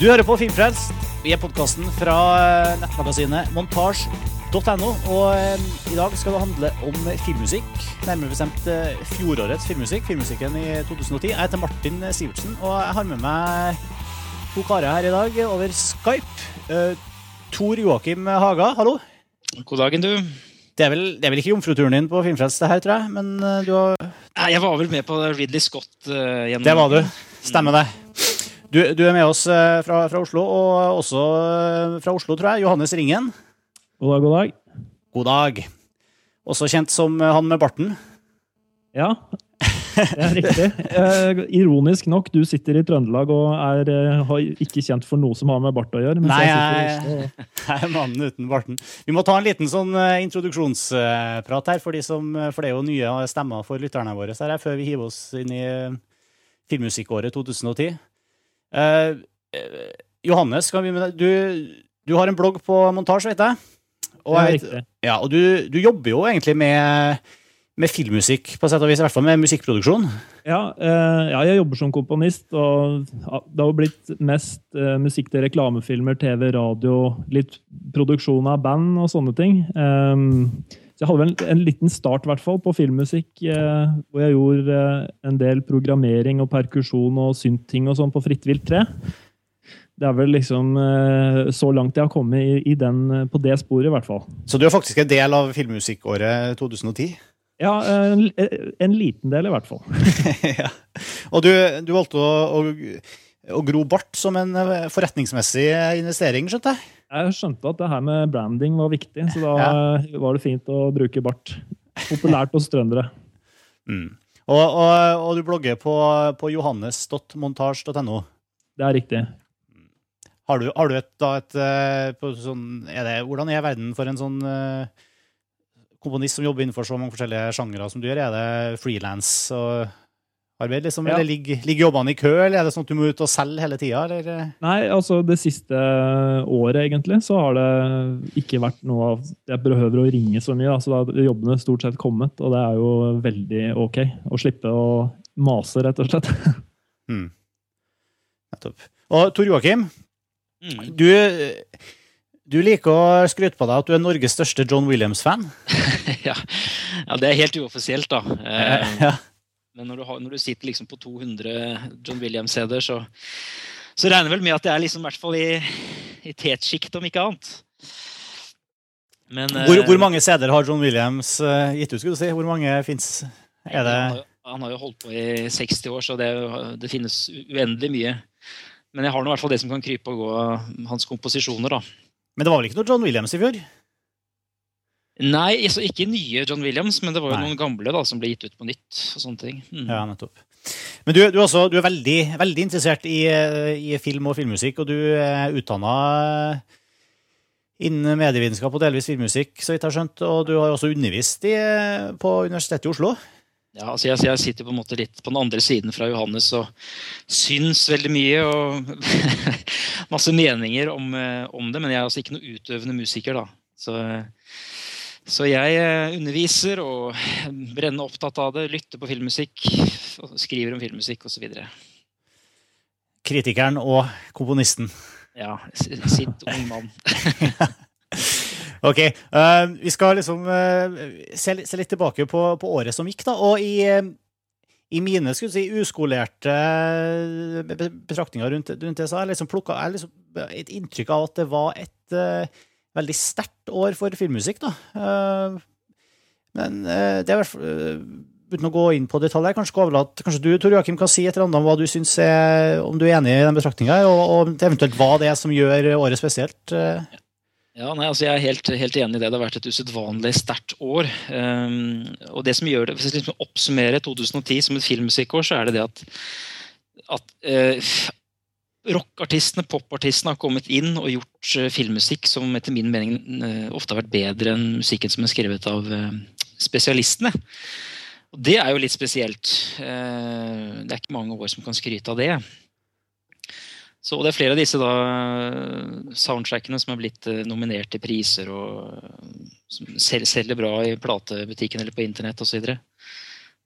Du hører på Filmfrelst. Vi er podkasten fra eh, nettmagasinet montasj.no. Og eh, i dag skal det handle om filmmusikk. Nærmere bestemt eh, fjorårets filmmusikk. Filmmusikken i 2010. Jeg heter Martin Sivertsen, og jeg har med meg to karer her i dag over Skype. Tor Joakim Haga, hallo. God dagen, du. Det er, vel, det er vel ikke jomfruturen din på Filmfrelst, det her, tror jeg? Men du har Jeg var vel med på Ridley Scott uh, gjennom Det var du. Stemmer det. Du, du er med oss uh, fra, fra, Oslo, og også uh, fra Oslo, tror jeg. Johannes Ringen. God dag, god dag. God dag. Også kjent som han med barten. Ja, det er riktig. Eh, ironisk nok, du sitter i Trøndelag og er eh, ikke kjent for noe som har med bart å gjøre. Nei, jeg, jeg, er mannen uten barten. Vi må ta en liten sånn introduksjonsprat her, for, de som, for, det er jo nye stemmer for lytterne våre her, før vi hiver oss inn i filmmusikkåret 2010. Uh, Johannes, du, du, har en blogg på montasje, vet jeg. Og, jeg, ja, og du, du jobber jo egentlig med med filmmusikk, på sett og vis, i hvert fall med musikkproduksjon? Ja, eh, ja, jeg jobber som komponist, og det har blitt mest eh, musikk til reklamefilmer, TV, radio, litt produksjon av band og sånne ting. Eh, så jeg hadde vel en liten start hvert fall, på filmmusikk, eh, hvor jeg gjorde eh, en del programmering og perkusjon og synting og sånn på Fritt vilt 3. Det er vel liksom eh, så langt jeg har kommet i, i den, på det sporet, i hvert fall. Så du er faktisk en del av filmmusikkåret 2010? Ja, en, en, liten del i hvert fall. ja. Og du, du valgte å, å, å, gro bart som en eh, forretningsmessig investering, skjønte jeg? Jeg skjønte at det her med branding var viktig, så da ja. var det fint å bruke bart. Populært hos trøndere. Mm. Og, og, og, du blogger på, på johannes.montasj.no? Det er riktig. Har du, har du et, da et, eh, sånn, er det, Hvordan er verden for en sånn uh, komponist som jobber innenfor så mange forskjellige sjangere som du gjør? Er det frilans arbeid, liksom? Ja. Eller ligger, ligger, jobbene i kø, eller er det sånn at du må ut og selge hele tida? Nei, altså det siste året, egentlig, så har det ikke vært noe av Jeg behøver å ringe så mye, så da har jobbene stort sett kommet, og det er jo veldig ok å slippe å mase, rett og slett. Mm. Nettopp. Og Tor Joakim, mm. du du liker å skryte på deg at du er Norges største John Williams-fan. ja. ja. det er helt uoffisielt, da. Eh, ja. Men når du, har, når du, sitter liksom på 200 John Williams-CD-er, så, så regner jeg vel med at det er liksom, i hvert fall i, i tetsjikt, om ikke annet. Men, hvor, eh, hvor, mange CD-er har John Williams uh, gitt ut? skulle du si? Hvor mange fins? Er det han har, han har, jo holdt på i 60 år, så det, det finnes uendelig mye. Men jeg har nå i hvert fall det som kan krype og gå hans komposisjoner. da. Men det var vel ikke noe John Williams i fjor? Nei, altså ikke nye John Williams, men det var jo Nei. noen gamle da, som ble gitt ut på nytt. og sånne ting. Mm. Ja, nettopp. Men du, du, også, du er veldig, veldig interessert i, i, film og filmmusikk, og du er utdanna innen medievitenskap og delvis filmmusikk, så vidt jeg har skjønt. Og du har også undervist i, på Universitetet i Oslo. Ja, altså jeg, jeg, sitter på en måte litt på den andre siden fra Johannes og syns veldig mye. og Masse meninger om, eh, om, det, men jeg er altså ikke noe utøvende musiker. da. Så, så jeg eh, underviser og brenner opptatt av det, lytter på filmmusikk, skriver om filmmusikk osv. Kritikeren og komponisten. Ja. Sitt ung mann. Ok. Uh, vi skal liksom uh, se, se, litt tilbake på, på, året som gikk, da. Og i, uh, i mine skulle si, uskolerte betraktninger rundt, rundt det, så har jeg liksom plukka liksom et inntrykk av at det var et veldig sterkt år for filmmusikk, da. men det er i hvert fall uten å gå inn på detaljer, kanskje, overlatt, kanskje du Tor Joakim, kan si et eller annet om hva du syns er, om du er enig i den betraktninga, og, og eventuelt hva det er som gjør året spesielt? Ja, nei, altså Jeg er helt, helt, enig i det. Det har vært et usedvanlig sterkt år. Um, og det som gjør det, Hvis jeg liksom oppsummerer 2010 som et filmmusikkår, så er det det at, at uh, rockartistene, popartistene, har kommet inn og gjort uh, filmmusikk som etter min mening uh, ofte har vært bedre enn musikken som er skrevet av spesialistene. Og Det er jo litt spesielt. det er ikke mange år som kan skryte av det. Så det er flere av disse da, soundtrackene som er blitt eh, nominert til priser og eh, som selger bra i platebutikken eller på internett osv. Så, videre.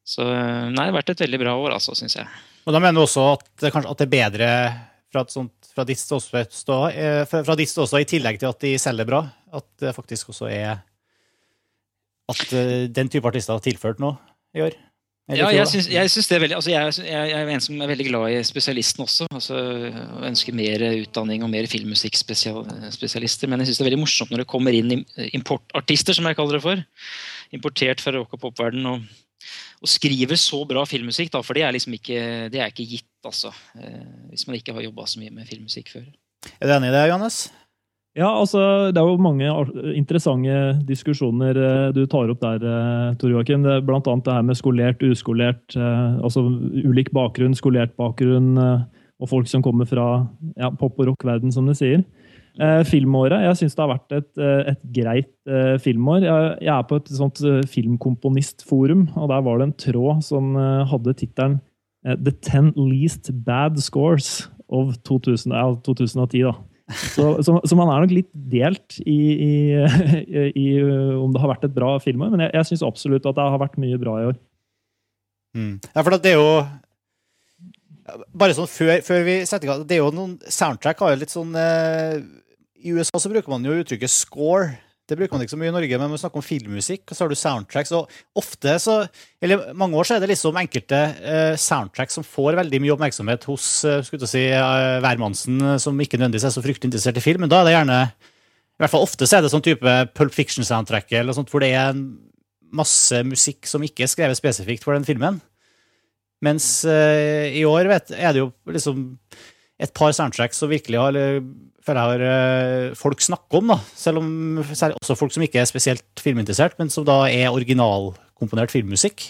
så eh, nei, det har vært et veldig bra år, altså, syns jeg. Og Da mener du også at kanskje, at det er bedre fra sånt fra ditt også, stå, eh, fra fra også, i tillegg til at de selger bra, at det faktisk også er At eh, den type artister har tilført noe i år? Ja, jeg syns, jeg syns det er veldig altså jeg, jeg er en som er veldig glad i spesialisten også. altså Ønsker mer utdanning og mer filmmusikkspesialister. Men jeg syns det er veldig morsomt når det kommer inn importartister, som jeg kaller det for. Importert fra rock- og popverdenen Og, og skriver så bra filmmusikk, da, for det er liksom ikke, det er ikke gitt, altså. eh, Hvis man ikke har jobba så mye med filmmusikk før. Er du enig i det, Johannes? Ja, altså, Det er jo mange interessante diskusjoner eh, du tar opp der, eh, Tor Joakim. Det Blant annet det her med skolert, uskolert. altså Ulik bakgrunn, skolert bakgrunn, og folk som kommer fra ja, pop- og rock-verden, som du sier. Eh, filmåret. Jeg syns det har vært et, eh, et greit eh, filmår. Jeg, jeg er på et sånt filmkomponistforum, og der var det en tråd som hadde tittelen 'The Ten Least Bad Scores of 2000, ja, 2010'. da. Så, så, så man er nok litt delt i, i, i, om det har vært et bra filmår, men jeg, jeg syns absolutt at det har vært mye bra i år. Mm. Ja, for det er jo Bare sånn før, før vi setter i gang Det er jo noen Soundtrack har jo litt sånn eh, I USA så bruker man jo uttrykket score. Det bruker man ikke så mye i Norge, men man snakker om filmmusikk, og så har du soundtracks. Og ofte så Eller mange år så er det liksom enkelte eh, soundtracks som får veldig mye oppmerksomhet hos eh, skulle si, eh, hvermannsen, eh, som ikke nødvendigvis er så fryktelig interessert i film. Men da er det gjerne I hvert fall ofte så er det sånn type Pulp Fiction-soundtrack eller sånt, hvor det er masse musikk som ikke er skrevet spesifikt for den filmen. Mens eh, i år vet, er det jo liksom et par soundtracks som virkelig har, føler jeg har eh, folk snakker om, da. Selv om også folk som ikke er spesielt filminteressert, men som da er originalkomponert filmmusikk.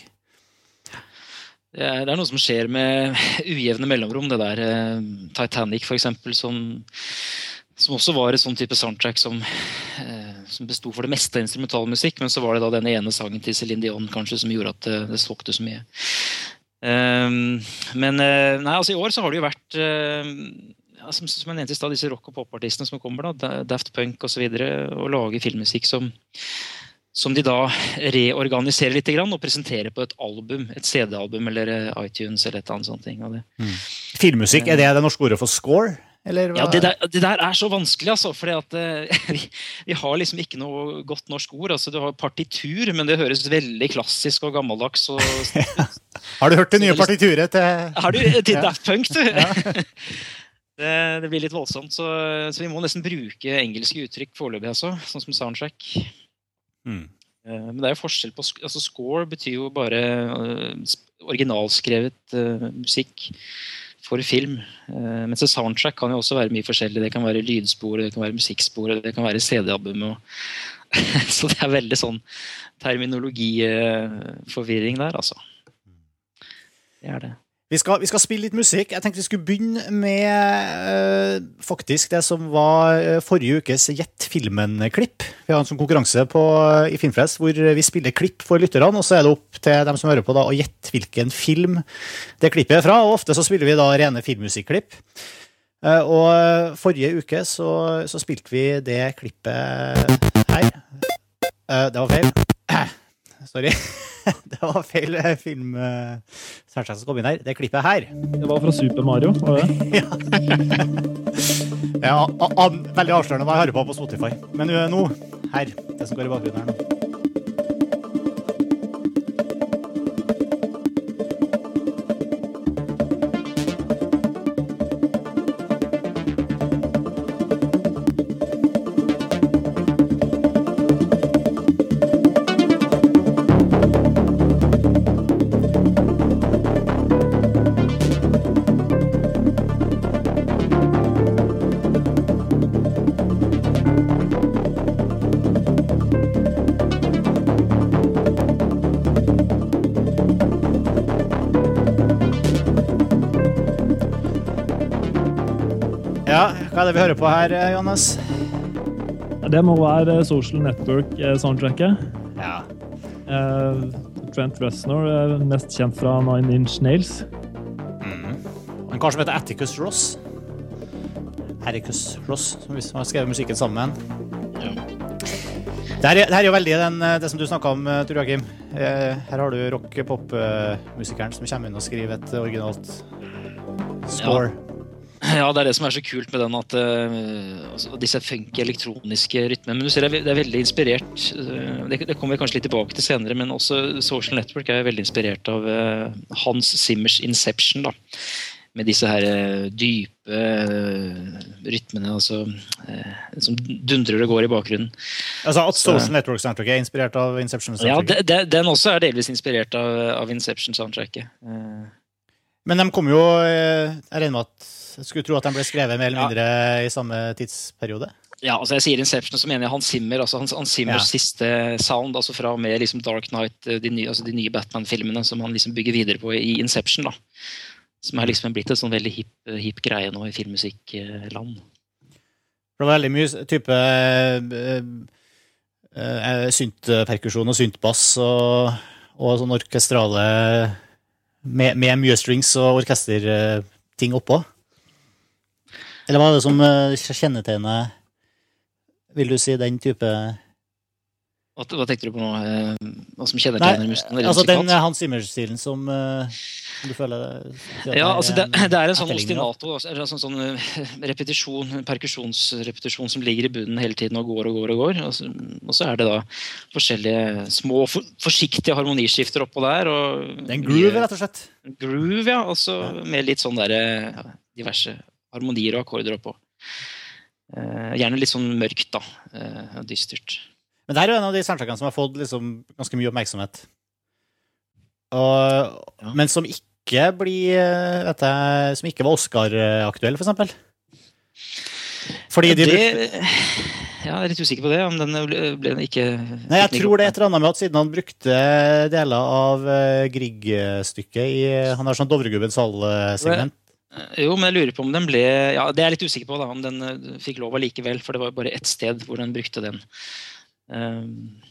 Det er, noe som skjer med ujevne mellomrom. Det der eh, Titanic, for eksempel, som, som også var et sånn type soundtrack som, eh, som besto for det meste av instrumentalmusikk, men så var det da den ene sangen til Céline Dion kanskje som gjorde at det, det solgte så mye. Ehm, men eh, nei, altså i år så har det jo vært eh, som, som jeg nevnte i stad, disse rock- og popartistene som kommer, da, Da- Daft Punk osv., og, så videre, og lager filmmusikk som som de da reorganiserer litt grann, og presenterer på et album, et CD-album eller eh, iTunes eller et eller annet sånt. ting mm. Filmmusikk, er det det norske ordet for score? Ja, det der, det der er så vanskelig, altså. For vi, vi har liksom ikke noe godt norsk ord. altså Du har partitur, men det høres veldig klassisk og gammeldags. Og, Har du hørt det nye Så partituret til har du til Daft Punk, du? Det, det blir litt voldsomt, så, så vi må nesten bruke engelske uttrykk foreløpig, altså. Sånn som soundtrack. Mm. Eh, Men det er jo forskjell på altså Score betyr jo bare eh, originalskrevet eh, musikk for film. Mens soundtrack kan jo også være mye forskjellig. Det kan være lydspor, det kan være musikkspor, det kan være CD-album. Så det er veldig sånn terminologiforvirring der, altså. Det er det. Vi skal, vi skal spille litt musikk. Jeg tenkte vi skulle begynne med øh, faktisk det som var eh, forrige ukes Gjett filmen-klipp. Vi har en sånn konkurranse på, i Filmfrelst hvor vi spiller klipp for lytterne, og så er det opp til dem som hører på da, å gjette hvilken film det klippet er fra. og Ofte så spiller vi da rene filmmusikklipp. Eh, og eh, forrige uke så, så spilte vi det klippet her. Eh, det var feil. Sorry. Det var feil eh, film uh, som kom inn her. Det klippet her. Det var fra Super Mario. var det? Ja, ja an, veldig avslørende hva jeg hører på på Spotify. Men nå, her. Det som går i bakgrunnen her nå. Hører på her, eh, Johannes? Det må være eh, Social Network-soundtracket. Ja. Eh, Trent Reznor, mest kjent fra Nine Inch Nails. En kar som heter Atticus Ross. Hericus Ross, som vi har skrevet musikken sammen. Ja. Det her, er- jo veldig den, det som du snakka om, Tor Joakim. Her har du rock-pop-musikeren som kommer inn og skriver et originalt score. Ja, det er det som er så kult med den at uh, altså, disse funky elektroniske rytmene. Men du ser det er, det er veldig inspirert uh, det, det, kommer vi kanskje litt tilbake til senere, men også Social Network er veldig inspirert av uh, Hans Simmers Inception. da med disse her dype rytmene altså, som dundrer og går i bakgrunnen. Altså At Social Network Soundtrack er inspirert av Inception? Ja, Den også er delvis inspirert av, av Inception-soundtracket. Men de kom jo Jeg regner med at skulle tro at den ble skrevet mer eller mindre ja. i samme tidsperiode? Ja, altså jeg sier Inception, så mener jeg Hans Zimmer. altså Hans, Hans Zimmers ja. siste sound, altså fra og med liksom Dark Knight, eh, de nye, altså nye Batman-filmene som han liksom bygger videre på i Inception. da. Som er liksom blitt en sånn veldig hipp, eh, hip greie nå i filmmusikkland. Det var veldig mye type uh, uh, syntperkusjon og syntbass og, og sånn orkestrale med, med mye strings og orkesterting oppå. Eller hva er det som eh, kjennetegner, vil du si, den type hva, hva tenkte du på nå? Eh, hva som kjennetegner Musten? Altså den Hans Zimmer-stilen som, eh, du føler Ja, altså det, det, er en sånn ostinato, altså, en sånn, sånn repetisjon, perkusjonsrepetisjon som ligger i bunnen hele tiden og går og går. Og går. Altså, og så er det da forskjellige små, for, forsiktige harmoniskifter oppå der. Og det er en groove, rett og slett? Groove, ja. Og så med litt sånn derre diverse harmonier og akkorder oppå. Uh, gjerne litt sånn mørkt, da. Uh, dystert. Men det er jo en av de soundtrackene som har fått liksom ganske mye oppmerksomhet. Og, ja. Men som ikke blir eh, vet jeg, Som ikke var Oscar-aktuell, for eksempel. Fordi de det, Ja, jeg er litt usikker på det. Om den ble, ble ikke Nei, Jeg tror det er et eller annet med at siden han brukte deler av Grieg-stykket i Han har sånn Dovregubbens hall-segment. Jo, men jeg lurer på om den ble ja, Det er jeg litt usikker på, da, om den uh, fikk lov allikevel. For det var bare ett sted hvor den brukte den. Um,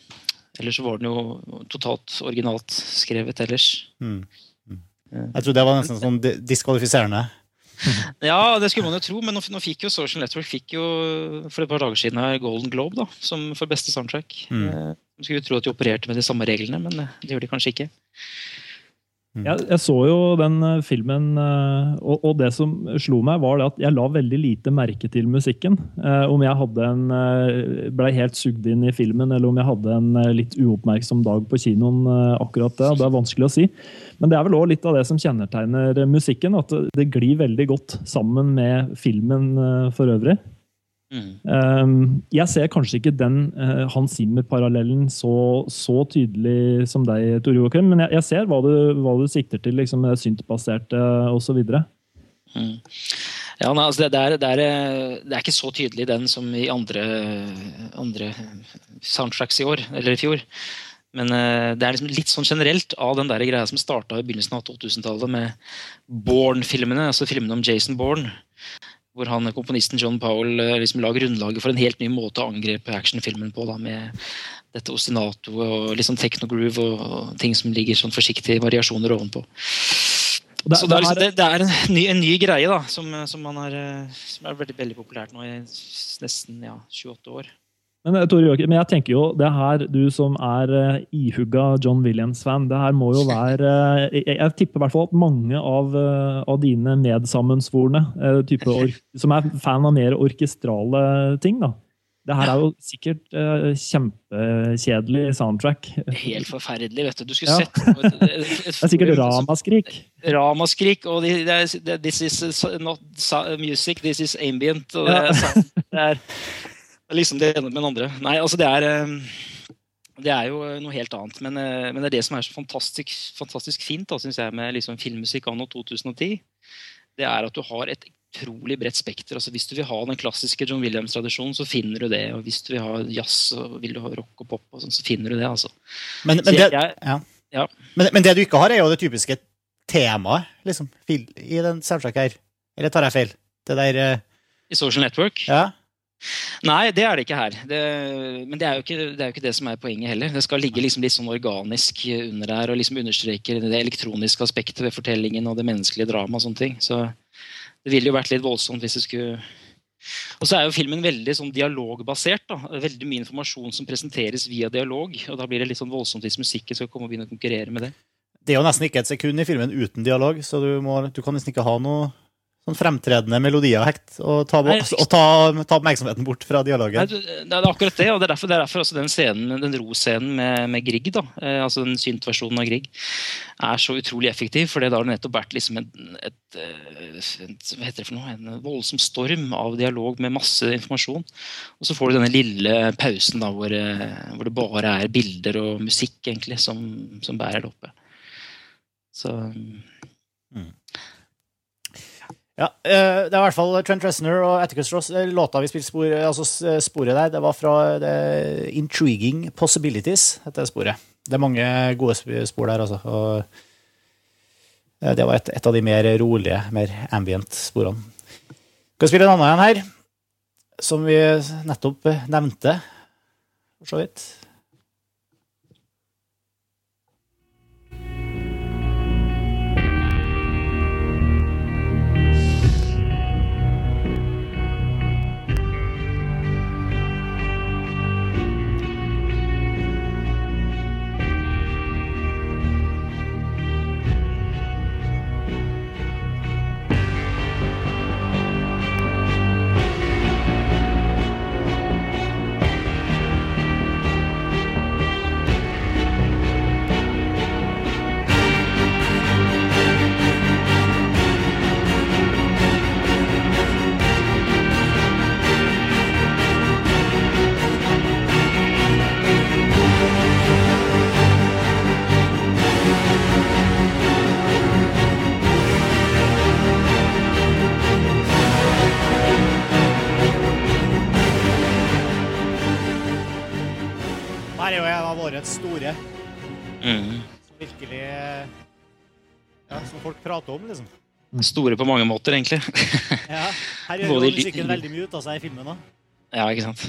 ellers var den jo totalt originalt skrevet ellers. Mm. Mm. Jeg tror det var nesten sånn diskvalifiserende. ja, det skulle man jo tro, men nå, fikk jo Social Network fikk jo for et par dager siden her Golden Globe da, som for beste soundtrack. Mm. Skulle jo tro at de opererte med de samme reglene, men det gjør de kanskje ikke. Mm. Jeg, jeg, så jo den eh, filmen, eh, og, og, det som slo meg, var at jeg la veldig lite merke til musikken. Eh, om jeg hadde en, ble helt sugd inn i filmen, eller om jeg hadde en litt uoppmerksom dag på kinoen. akkurat Det det er vanskelig å si. Men det er vel òg litt av det som kjennetegner musikken. At det glir veldig godt sammen med filmen for øvrig. Mm. jeg ser kanskje ikke den uh, Hans Zimmer-parallellen så, så, tydelig som deg, Tor Joakim, men jeg, jeg, ser hva du, hva du sikter til, liksom, med syntbaserte uh, osv. Mm. Ja, nei, altså det, det, er, det, er, det, er, ikke så tydelig den som i andre, andre soundtracks i år, eller i fjor. Men det er liksom litt sånn generelt av den der greia som starta i begynnelsen av 2000-tallet med Bourne-filmene, altså filmene om Jason Bourne hvor han, komponisten John Powell eh, liksom la grunnlaget for en helt ny måte å angrepe actionfilmen på. Da, med dette ostinatoet og liksom techno-groove og, og, ting som ligger sånn forsiktige variasjoner ovenpå. Det, så det er, liksom, det, det er en, ny, en, ny, greie da, som, som, er, eh, som er veldig, veldig populært nå i nesten ja, 28 år. Men, eh, Joachim, men jeg tenker jo, det her, du som er uh, ihugga John Williams-fan, det her må jo være uh, jeg, jeg, tipper i hvert fall at mange av, uh, av dine medsammensvorne uh, som er fan av mer orkestrale ting, da. Det her er jo sikkert kjempekjedelig soundtrack. Helt forferdelig, vet du. Du skulle ja. sett et, et, et, Det er sikkert ramaskrik. Ramaskrik, og det, er, this is not music, this is ambient. Og det, er, det er liksom det ene med den andre. Nei, altså det er eh, det er jo eh, noe helt annet. Men, eh, men det er det som er så fantastisk, fantastisk fint da, synes jeg, med liksom filmmusikk anno 2010. Det er at du har et utrolig bredt spekter. Altså, hvis du vil ha den klassiske John Williams-tradisjonen, så finner du det. Og hvis du vil ha jazz og vil du ha rock og pop, og sånn, så finner du det. altså. Men, men, det, jeg, ja. Ja. Men, men, det du ikke har, er jo det typiske temaet liksom, i den soundtracken her. Eller tar jeg feil? Det der I Social Network? Ja. Nei, det er det ikke her. Det, men det er, ikke, det er, jo ikke, det som er poenget heller. Det skal ligge liksom litt sånn organisk under der og liksom understreker det elektroniske aspektet ved fortellingen og det menneskelige dramaet. og sånne ting. Så det ville jo vært litt voldsomt hvis det skulle og så er jo filmen veldig sånn dialogbasert. da. Veldig mye informasjon som presenteres via dialog. og Da blir det litt sånn voldsomt hvis musikken skal komme og begynne å konkurrere med det. Det er jo nesten ikke et sekund i filmen uten dialog, så du, må, du kan nesten ikke ha noe sånn fremtredende melodier hekt, og ta, og ta, ta oppmerksomheten bort fra dialogen. Nei, det er akkurat det, og det er derfor, det er derfor den scenen, den ro-scenen med, med Grieg, da, eh, altså den synt-versjonen av Grieg, er så utrolig effektiv. For det har det nettopp vært liksom et, et, eh, et, hva heter det for noe, en voldsom storm av dialog med masse informasjon. Og så får du denne lille pausen da, hvor, eh, hvor det bare er bilder og musikk egentlig som, som bærer det oppe. Så Ja, eh, Det er i hvert fall Trent Reznor og Atticus Ross. Eh, Låta vi spilte spor, altså sporet der, det var fra det Intriguing Possibilities, heter det sporet. Det er mange gode spor der, altså. Og eh, det var et, et av de mer rolige, mer ambient sporene. Skal spille en annen en her, som vi nettopp eh, nevnte, for så vidt. Som om, liksom. Store på mange måter, egentlig. Ja, her gjør jo musikken veldig mye ut av seg i filmen òg. ja, ikke sant.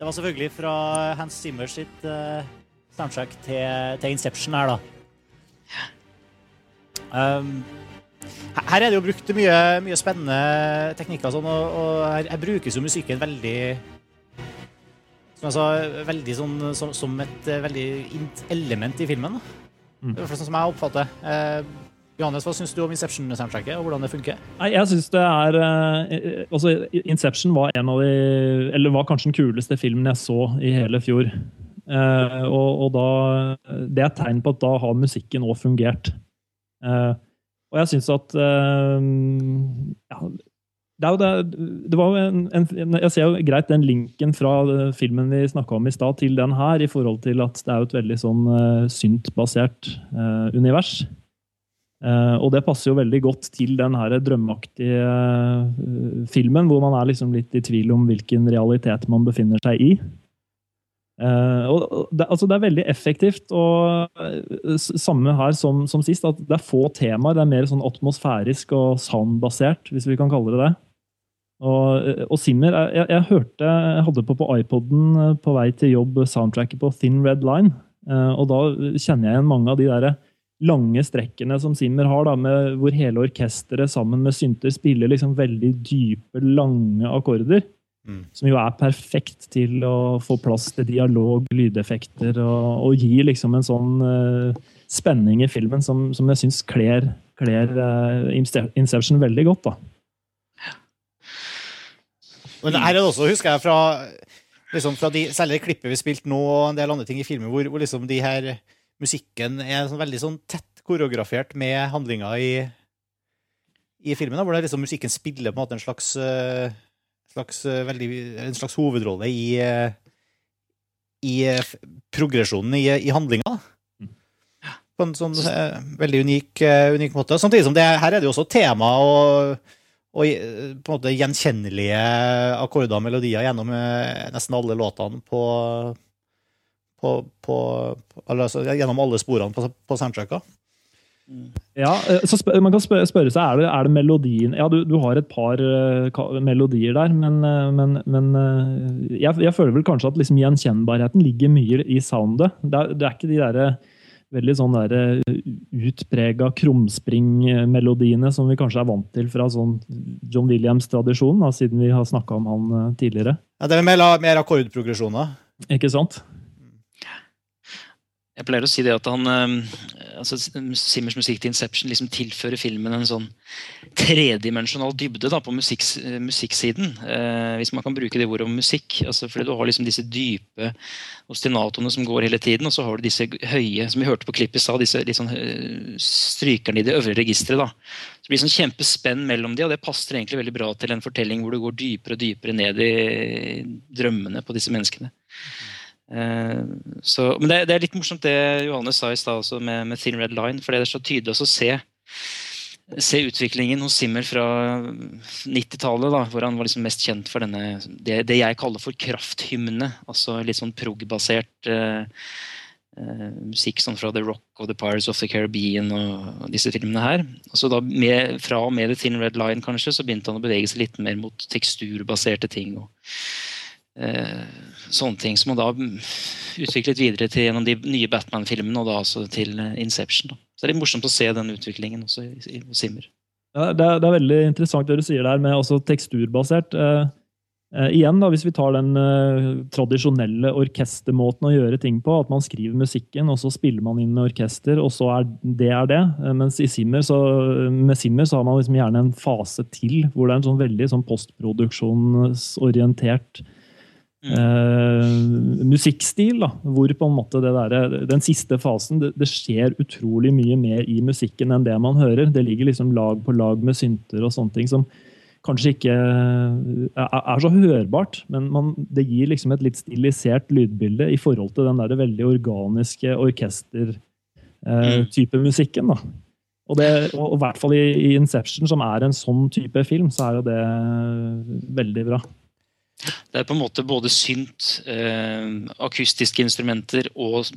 Det var selvfølgelig fra Hans Zimmer sitt uh, soundtrack til, til Inception her, da. Um, her- her er det jo brukt mye, mye spennende teknikker, sånn, og, og her, her brukes jo musikken veldig Som jeg sa, veldig sånn som, som et eh, veldig element i filmen. Da. Mm. Det er i hvert fall sånn som jeg oppfatter. Eh, Johannes, hva syns du om Inception-soundtracket, og hvordan det funker? Nei, jeg synes det er eh, altså Inception var en av de Eller var kanskje den kuleste filmen jeg så i hele fjor. Uh, og, og da Det er et tegn på at da har musikken òg fungert. Uh, og jeg syns at uh, ja, det er jo det, det var jo en, en, Jeg ser jo greit den linken fra filmen vi snakka om i stad, til den her, i forhold til at det er jo et veldig sånn synt-basert univers. Eh, og det passer jo veldig godt til den her drømmeaktige eh, filmen, hvor man er liksom litt i tvil om hvilken realitet man befinner seg i. Uh, og det, altså det er veldig effektivt, og samme her som, som sist, at det er få temaer. Det er mer sånn atmosfærisk og soundbasert, hvis vi kan kalle det det. Og, og Simmer jeg, jeg, hørte, jeg hadde på på iPoden på vei til jobb soundtracket på Thin Red Line. Og da kjenner jeg igjen mange av de der lange strekkene som Simmer har, da, med, hvor hele orkesteret sammen med synter spiller liksom veldig dype, lange akkorder. Mm. Som jo er perfekt til å få plass til dialog, lydeffekter, og, og gi liksom en sånn uh, spenning i filmen som, som jeg syns kler, kler uh, Inception veldig godt. da. Men her er det også, husker jeg, fra, liksom fra de, særlig det klippet vi spilte nå, og en del andre ting i filmen, hvor, hvor liksom de her musikken er sånn veldig sånn tett koreografert med handlinga i, i filmen. Da, hvor det er liksom musikken spiller på en måte en slags, uh, slags uh, veldig, en slags hovedrolle i, uh, i progresjonen i, i handlinga. På en sånn veldig unik, unik måte. Samtidig som det, her er det jo også tema og og på en måte gjenkjennelige akkorder og melodier gjennom nesten alle låtene på, på, på, altså, Gjennom alle sporene på, på soundtracka. Ja, eh, så Man kan spørre, spørre seg er det, er det melodien Ja, du, du har et par uh, melodier der, men, eh, men, men uh, jeg, jeg føler vel kanskje at liksom gjenkjennbarheten ligger mye i soundet. Det er, det er ikke de der veldig sånn der utprega krumspringmelodiene som vi kanskje er vant til fra sånn John Williams-tradisjonen, siden vi har snakka om han tidligere. Ja, det er mer, mer akkordprogresjoner. Ikke sant? Jeg pleier å si det at han, eh, altså Simmers musikk til Inception liksom tilfører filmen en sånn tredimensjonal dybde da, på musikk, musikksiden. Eh, hvis man kan bruke det ordet om musikk. Altså, fordi Du har liksom disse dype ostinatoene som går hele tiden, og så har du disse høye, som vi hørte på klippet sa, disse liksom, strykerne i det øvre registeret. Det blir sånn kjempespenn mellom de, og det passer egentlig veldig bra til en fortelling hvor du går dypere og dypere ned i drømmene på disse menneskene. Eh, så, men det, det, er litt morsomt det Johannes sa i stad med, med, Thin Red Line. For det er så tydelig å se, se utviklingen hos Simmer fra 90-tallet, hvor han var liksom mest kjent for denne, det, det jeg kaller for krafthymne. Altså litt sånn prog-basert uh, uh, musikk sånn fra The Rock og The Pirates of the Caribbean og, og disse filmene her. Og så da med, Fra og med The Thin Red Line kanskje, så begynte han å bevege seg litt mer mot teksturbaserte ting. og Eh, sånne ting som man da utviklet videre til gjennom de nye Batman-filmene og da altså til eh, Inception. Da. Så det er morsomt å se den utviklingen også i, Simmer. Ja, det, er, det, er, veldig interessant det du sier der med også teksturbasert. Eh, eh, igjen, da, hvis vi tar den eh, tradisjonelle orkestermåten å gjøre ting på, at man skriver musikken, og så spiller man inn med orkester, og så er det er det. Eh, mens i Simmer så, med Simmer så har man liksom gjerne en fase til hvor det er en sånn veldig sånn postproduksjonsorientert Mm. Uh, musikkstil, da, hvor på en måte det der, den siste fasen det, det, skjer utrolig mye mer i musikken enn det man hører. Det ligger liksom lag på lag med synter og sånne ting som kanskje ikke er, er så hørbart, men man, det gir liksom et litt stilisert lydbilde i forhold til den der veldig organiske orkester-type uh, musikken. da. Og, det, og, i hvert fall i, i Inception, som er en sånn type film, så er jo det veldig bra. Det er på en måte både synt, eh, akustiske instrumenter og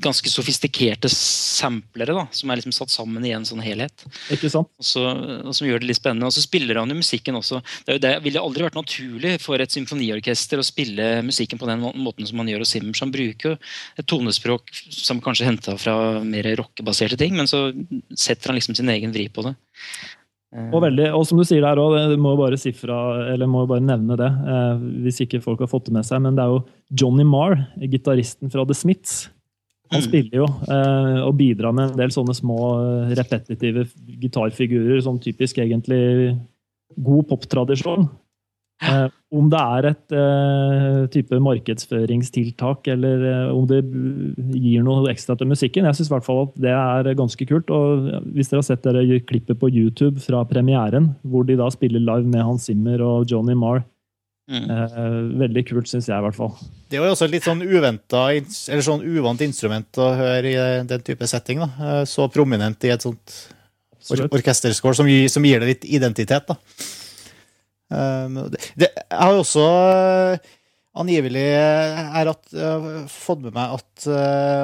ganske sofistikerte samplere da, som er liksom satt sammen i en sånn helhet. Ikke sant? Og, så, og Som gjør det litt spennende. Og så spiller han jo musikken også. Det, det ville aldri vært naturlig for et symfoniorkester å spille musikken på den måten som man gjør hos Simmers. Han bruker jo et tonespråk som kanskje henta fra mer rockebaserte ting, men så setter han liksom sin egen vri på det. Eh. Og, veldig, og, som du sier der òg, må bare sifra, eller må bare nevne det eh, hvis ikke folk har fått det med seg, men det er jo Johnny Marr, gitaristen fra The Smiths. Han mm. spiller jo eh, og bidrar med en del sånne små eh, repetitive gitarfigurer, sånn typisk egentlig god poptradisjon. Eh, om det er et eh, type markedsføringstiltak, eller eh, om det gir noe ekstra til musikken. Jeg syns at det er ganske kult. og Hvis dere har sett dere klippet på YouTube fra premieren, hvor de da spiller live med Hans Zimmer og Johnny Marr Mm. Eh, veldig kult, syns jeg i hvert fall. Det var jo også et litt sånn uventa, eller sånn uvant instrument å høre i den type setting. da. Eh, så prominent i et sånt or orkesterskål som, som, gir det litt identitet. da. Um, det, jeg har jo også uh, angivelig er at, uh, fått med meg at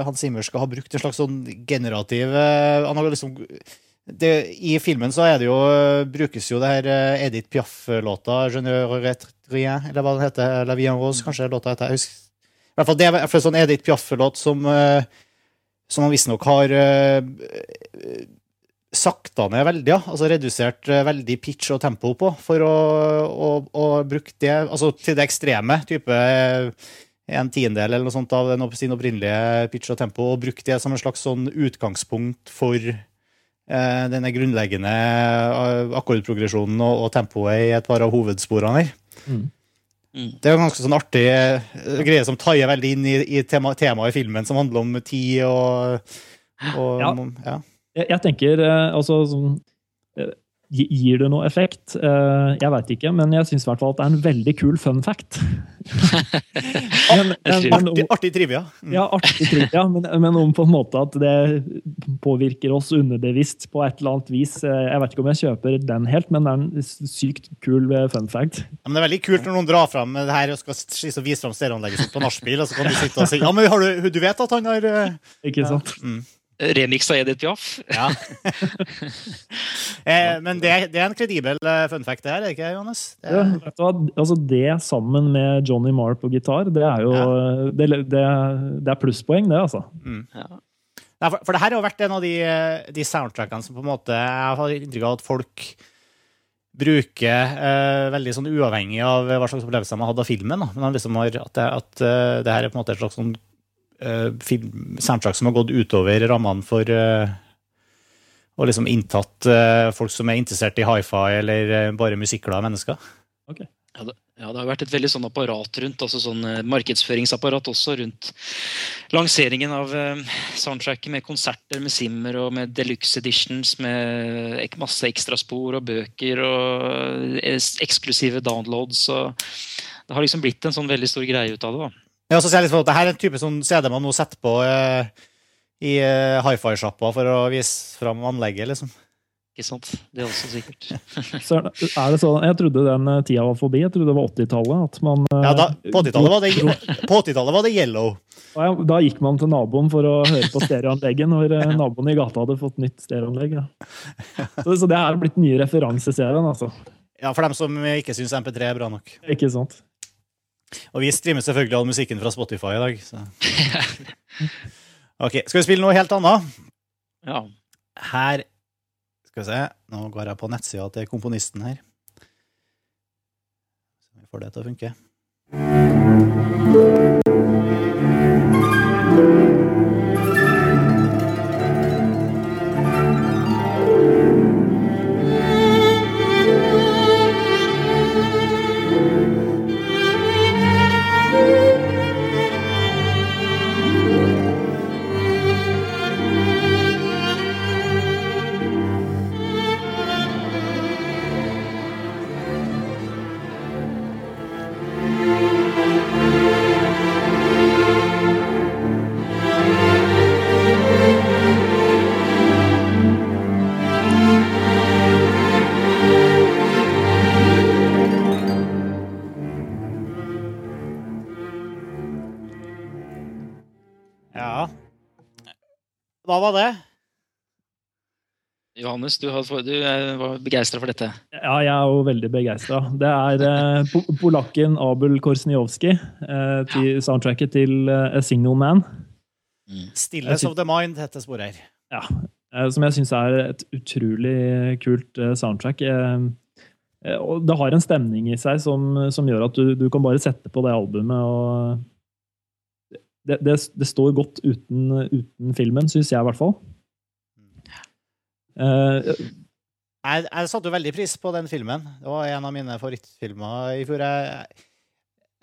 Hans Zimmer skal ha brukt en slags sånn generativ Han har liksom det, I filmen så er det jo, brukes jo det her Edith Piaf-låta, 'Je ne eller hva den heter. La vie en rose, kanskje låta heter. Jeg husker. I hvert fall Det er en sånn Edith Piaf-låt som, som han visstnok har sakta ned veldig, ja. altså redusert eh, veldig pitch og tempo på, for å, å, å bruke det altså til det ekstreme, type eh, en tiendedel eller noe sånt av sin opprinnelige pitch og tempo, og bruke det som en slags sånn utgangspunkt for eh, denne grunnleggende eh, akkordprogresjonen og, og, tempoet i et par av hovedsporene her. Mm. Mm. Det er jo ganske sånn artig greie som taier veldig inn i, i temaet tema i filmen, som handler om tid og, og ja. ja. Jeg, jeg tenker eh, altså sånn, Gir det noe effekt? Eh, jeg veit ikke, men jeg syns i hvert fall at det er en veldig kul fun fact. men, men, men, artig, artig, trivia. Mm. Ja, artig trivia, men, men, om på en måte at det påvirker oss underbevisst på et eller annet vis. Jeg vet ikke om jeg kjøper den helt, men det er en sykt kul fun fact. Ja, men det er veldig kult når noen drar fram det her og skal vise fram stereoanlegget sitt på nachspiel, og så kan du sitte og si ja, men du, du, vet at han har Ikke sant? Ja. Mm. Remix av Edith Piaf. Ja. eh, men det, det, er en kredibel eh, fun fact, det her, ikke Johannes? Det, er... ja, altså det sammen med Johnny Marr på gitar, det er jo ja. det, det, er plusspoeng, det, altså. Mm. Ja. for, for, det her har jo vært en av de, de soundtrackene som på en måte Jeg har inntrykk av at folk bruker eh, veldig sånn uavhengig av hva slags opplevelser man hadde av filmen. Da. Men liksom har, at, det, at det her er på en måte et slags sånn film, soundtrack som har gått utover rammene for uh, Og liksom inntatt uh, folk som er interessert i hi-fi eller bare musikkglade mennesker. Okay. Ja, det, ja, det har vært et veldig sånn apparat rundt, altså sånn markedsføringsapparat også rundt lanseringen av soundtracket med konserter med Simmer og med deluxe editions med masse ekstraspor og bøker og eksklusive downloads. og Det har liksom blitt en sånn veldig stor greie ut av det. da. Ja, så ser jeg litt for at Dette er en type sånn CD man nå setter på eh, i eh, hi-fi-sjappa for å vise fram anlegget, liksom. Ikke sant. Det er også sikkert. så er det sånn, Jeg trodde den eh, tida var forbi. Jeg trodde det var 80-tallet. Ja, da, På 80-tallet var, var, det yellow. Ja, da gikk man til naboen for å høre på stereoanlegget når naboen i gata hadde fått nytt stereoanlegg. Ja. Så, så, det er blitt nye referanseserien, altså. Ja, for dem som ikke syns MP3 er bra nok. Ikke sant. Og vi streamer selvfølgelig all musikken fra Spotify i dag. Så. Ok, Skal vi spille noe helt annet? Ja. Her Skal vi se. Nå går jeg på nettsida til komponisten her. Så vi får det til å funke. Var det? Johannes, du, har, du var begeistra for dette? Ja, jeg er jo veldig begeistra. Det er eh, polakken Abel Korsniowski eh, til soundtracket til eh, A Single Man. Mm. 'Stillness of the Mind' heter sporet her. Ja, eh, Som jeg syns er et utrolig kult eh, soundtrack. Eh, og det har en stemning i seg som, som gjør at du, du, kan bare sette på det albumet og det, det, det, står godt uten, uten filmen, syns jeg i hvert fall. Uh, jeg, jeg satte jo veldig pris på den filmen. Det var en av mine favorittfilmer i fjor.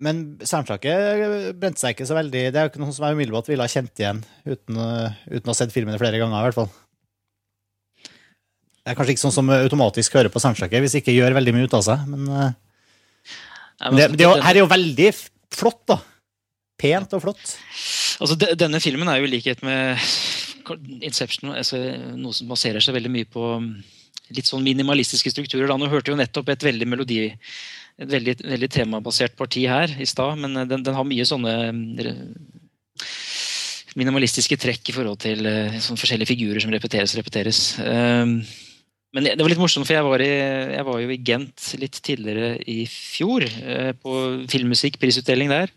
Men soundtracket brente seg ikke så veldig. Det er jo ikke noe som jeg umiddelbart ville ha kjent igjen uten, uten å ha sett filmen flere ganger. i hvert fall. Det er kanskje ikke sånn som automatisk hører på soundtracket hvis det ikke gjør veldig mye ut av seg. Men, uh, det, det, her er jo veldig flott, da pent og flott. Altså, denne filmen er jo i likhet med Inception altså, noe som baserer seg veldig mye på um, litt sånn minimalistiske strukturer. Da. Nå hørte jo nettopp et veldig melodi et veldig, veldig temabasert parti her i stad, men uh, den, den, har mye sånne um, minimalistiske trekk i forhold til sånne forskjellige figurer som repeteres og repeteres. Um, men det var litt morsomt, for jeg var, i, jeg var, jo i Gent litt tidligere i fjor. Uh, på filmmusikk-prisutdeling der.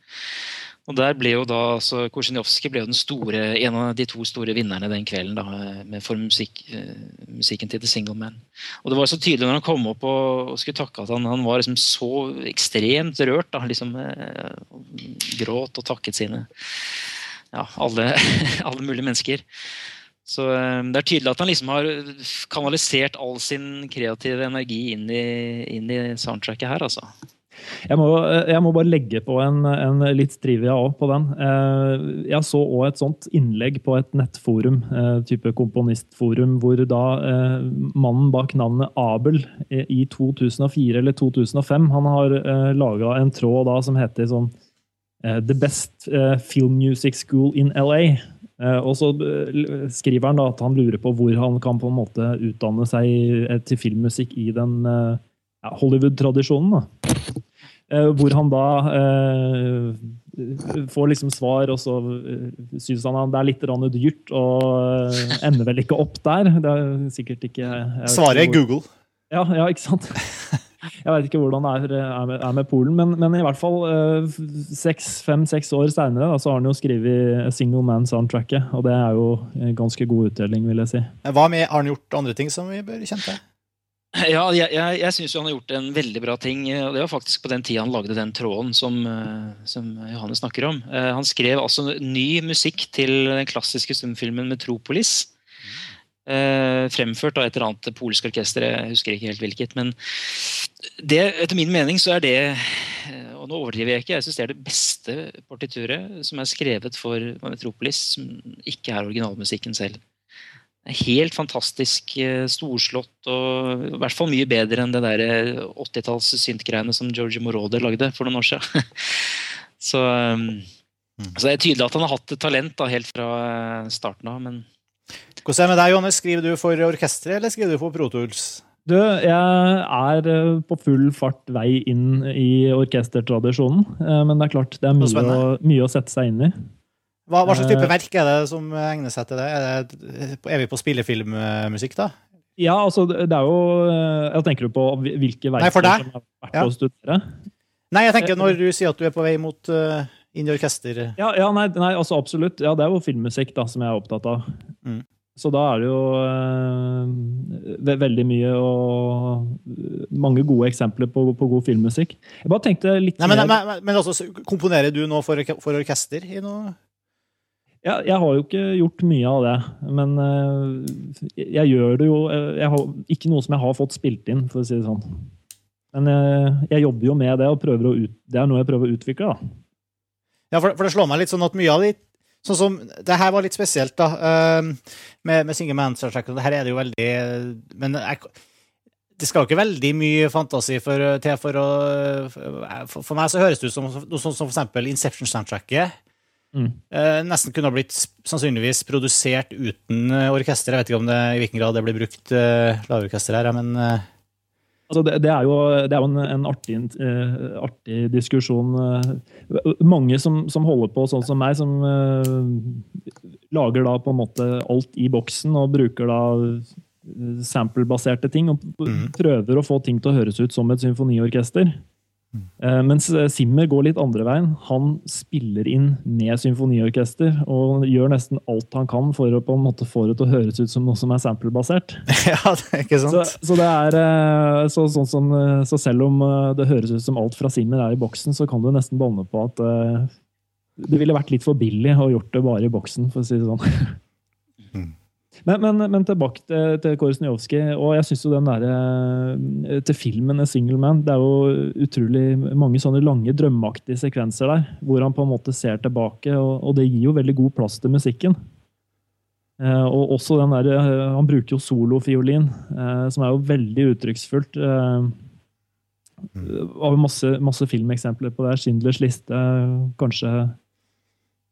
Og der ble jo da, altså Korsinjovskij ble jo den store, en av de to store vinnerne den kvelden da, med for musikk, eh, musikken til The Single Man. Og Det var så tydelig når han kom opp og, og skulle takke at han, han var liksom så ekstremt rørt. da, liksom eh, Gråt og takket sine ja, alle, alle mulige mennesker. Så eh, det er tydelig at han liksom har kanalisert all sin kreative energi inn i, inn i soundtracket her, altså. Jeg må, jeg må, bare legge på en, en litt trivia òg på den. Eh, jeg så òg et sånt innlegg på et nettforum, eh, type komponistforum, hvor da eh, mannen bak navnet Abel i 2004 eller 2005 han har laga en tråd da som heter sånn The Best Film Music School in LA. Og så skriver han da at han lurer på hvor han kan på en måte utdanne seg til filmmusikk i den Hollywood-tradisjonen. da. Eh, hvor han da eh, får liksom svar, og så eh, syns han det er litt dyrt, og ender vel ikke opp der. Det er sikkert ikke Svaret er Google. Ja, ja, ikke sant? Jeg vet ikke hvordan det er, er, med, er med, Polen, men, men, i hvert fall fem-seks år seinere så har han jo skrevet Single Man-soundtracket, og det er jo ganske god utdeling, vil jeg si. Hva med, Har han gjort andre ting som vi bør kjenne til? Ja, jeg, jeg, jeg syns han har gjort en veldig bra ting. og Det var faktisk på den tida han lagde den tråden som, eh, som Johannes snakker om. Eh, han skrev altså ny musikk til den klassiske stumfilmen 'Metropolis'. Uh, fremført av et eller annet polsk orkester, jeg husker ikke helt hvilket. Men det, etter min mening så er det og nå overdriver jeg ikke, jeg synes det er det beste partituret som er skrevet for Metropolis, som ikke er originalmusikken selv. Helt fantastisk eh, storslått og i hvert fall mye bedre enn det der 80-talls synt-greiene som Georgie Moroder lagde for noen år siden. så, um, mm. så, det er tydelig at han har hatt talent da, helt fra eh, starten av. men Hvordan er det med deg, Johannes? Skriver du for orkesteret eller skriver du for Pro Tools? Du, jeg er på full fart vei inn i orkestertradisjonen. Men det er klart, det er mye, å, mye å sette seg inn i. Hva, hva, slags type eh, verk er det som egner seg til det? Er, det, er vi på spillefilmmusikk, da? Ja, altså, det er jo eh, Jeg tenker du på hvilke verk som har vært ja. å studere? Nei, jeg tenker når du sier at du er på vei mot uh, inn i orkester Ja, ja nei, nei, altså absolutt. Ja, det er jo filmmusikk da, som jeg er opptatt av. Mm. Så da er det jo uh, veldig mye og mange gode eksempler på, på, god filmmusikk. Jeg bare tenkte litt Nei, men, men, men, men altså, Komponerer du nå for, for orkester i noe? Ja, jeg har jo ikke gjort mye av det, men uh, jeg gjør det jo eh, jeg har, Ikke noe som jeg har fått spilt inn, for å si det sånn. Men uh, jeg jobber jo med det, og ut, det er noe jeg prøver å utvikle. da. Ja, for, for, det slår meg litt sånn at mye av de Sånn som, Det her var litt spesielt, da, med, med Single Man Soundtrack. Her er det jo veldig Men jeg, det skal jo ikke veldig mye fantasi for, til for å for, for, meg så høres det ut som noe sånt som for eksempel Inception-soundtracket Mm. Eh, nesten kunne ha blitt sannsynligvis produsert uten eh, orkester. Jeg vet ikke om det, i hvilken grad det blir brukt uh, lavorkester her, men altså det, det, er jo, det er jo en, en artig, artig, diskusjon. mange som, som, holder på sånn som meg, som lager da på en måte alt i boksen og bruker da sample-baserte ting og mm. prøver å få ting til å høres ut som et symfoniorkester. Eh, mens eh, Simmer går litt andre veien. Han spiller inn med symfoniorkester og gjør nesten alt han kan for å på en måte få det til å høres ut som noe som er samplebasert. ja, det er ikke sant. Så, så, det er, eh, så, sånn som, så, selv om det høres ut som alt fra Simmer er i boksen, så kan du nesten banne på at det ville vært litt for billig å gjort det bare i boksen, for å si det sånn. Men, men, men, tilbake til, til Korsnjovskij. Og jeg syns jo den derre eh, Til filmen 'A Single Man' det er jo utrolig mange sånne lange, drømmeaktige sekvenser der. Hvor han på en måte ser tilbake, og, og det gir jo veldig god plass til musikken. Eh, og også den der, eh, Han bruker jo solofiolin, eh, som er jo veldig uttrykksfullt. Eh, har masse, masse filmeksempler på det. 'Schindlers liste', kanskje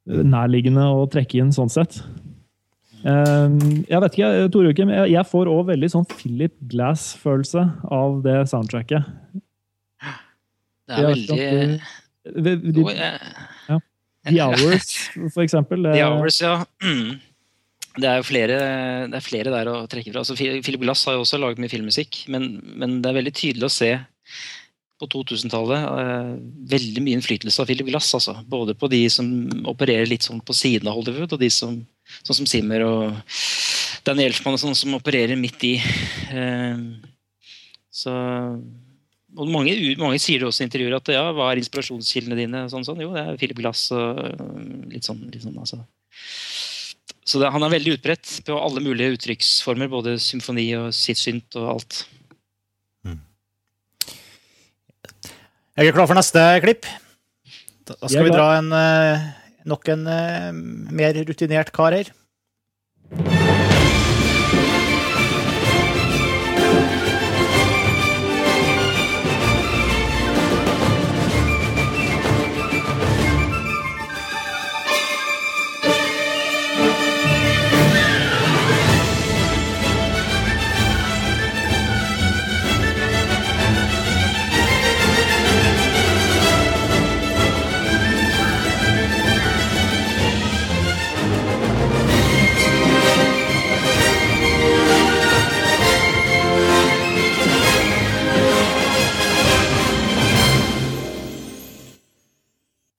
nærliggende å trekke inn sånn sett. Ehm, jeg vet ikke, Tore Joakim, jeg får òg veldig sånn Philip Glass-følelse av det soundtracket. Det er veldig de, ja. The Hours, for eksempel. The Hours, ja. Det er jo flere, det er flere der å trekke fra. Altså, Philip Glass har jo også laget mye filmmusikk, men, men det er veldig tydelig å se på 2000-tallet eh, veldig mye innflytelse av Philip Glass. Altså. Både på de som opererer litt sånn på siden av Hollywood, og de som Sånn som Simmer og Danny Elfman og sånn, som opererer midt i. Eh, så og mange, mange, sier det også i intervjuer at ja, hva er inspirasjonskildene dine? Sånn, sånn. Jo, det er Philip Glass og litt sånn. Litt sånn altså. Så det, han er veldig utbredt på alle mulige uttrykksformer. Både symfoni og sitt synt og alt. Mm. Jeg er klar for neste klipp. Da skal vi dra en uh, nok en uh, mer rutinert kar her.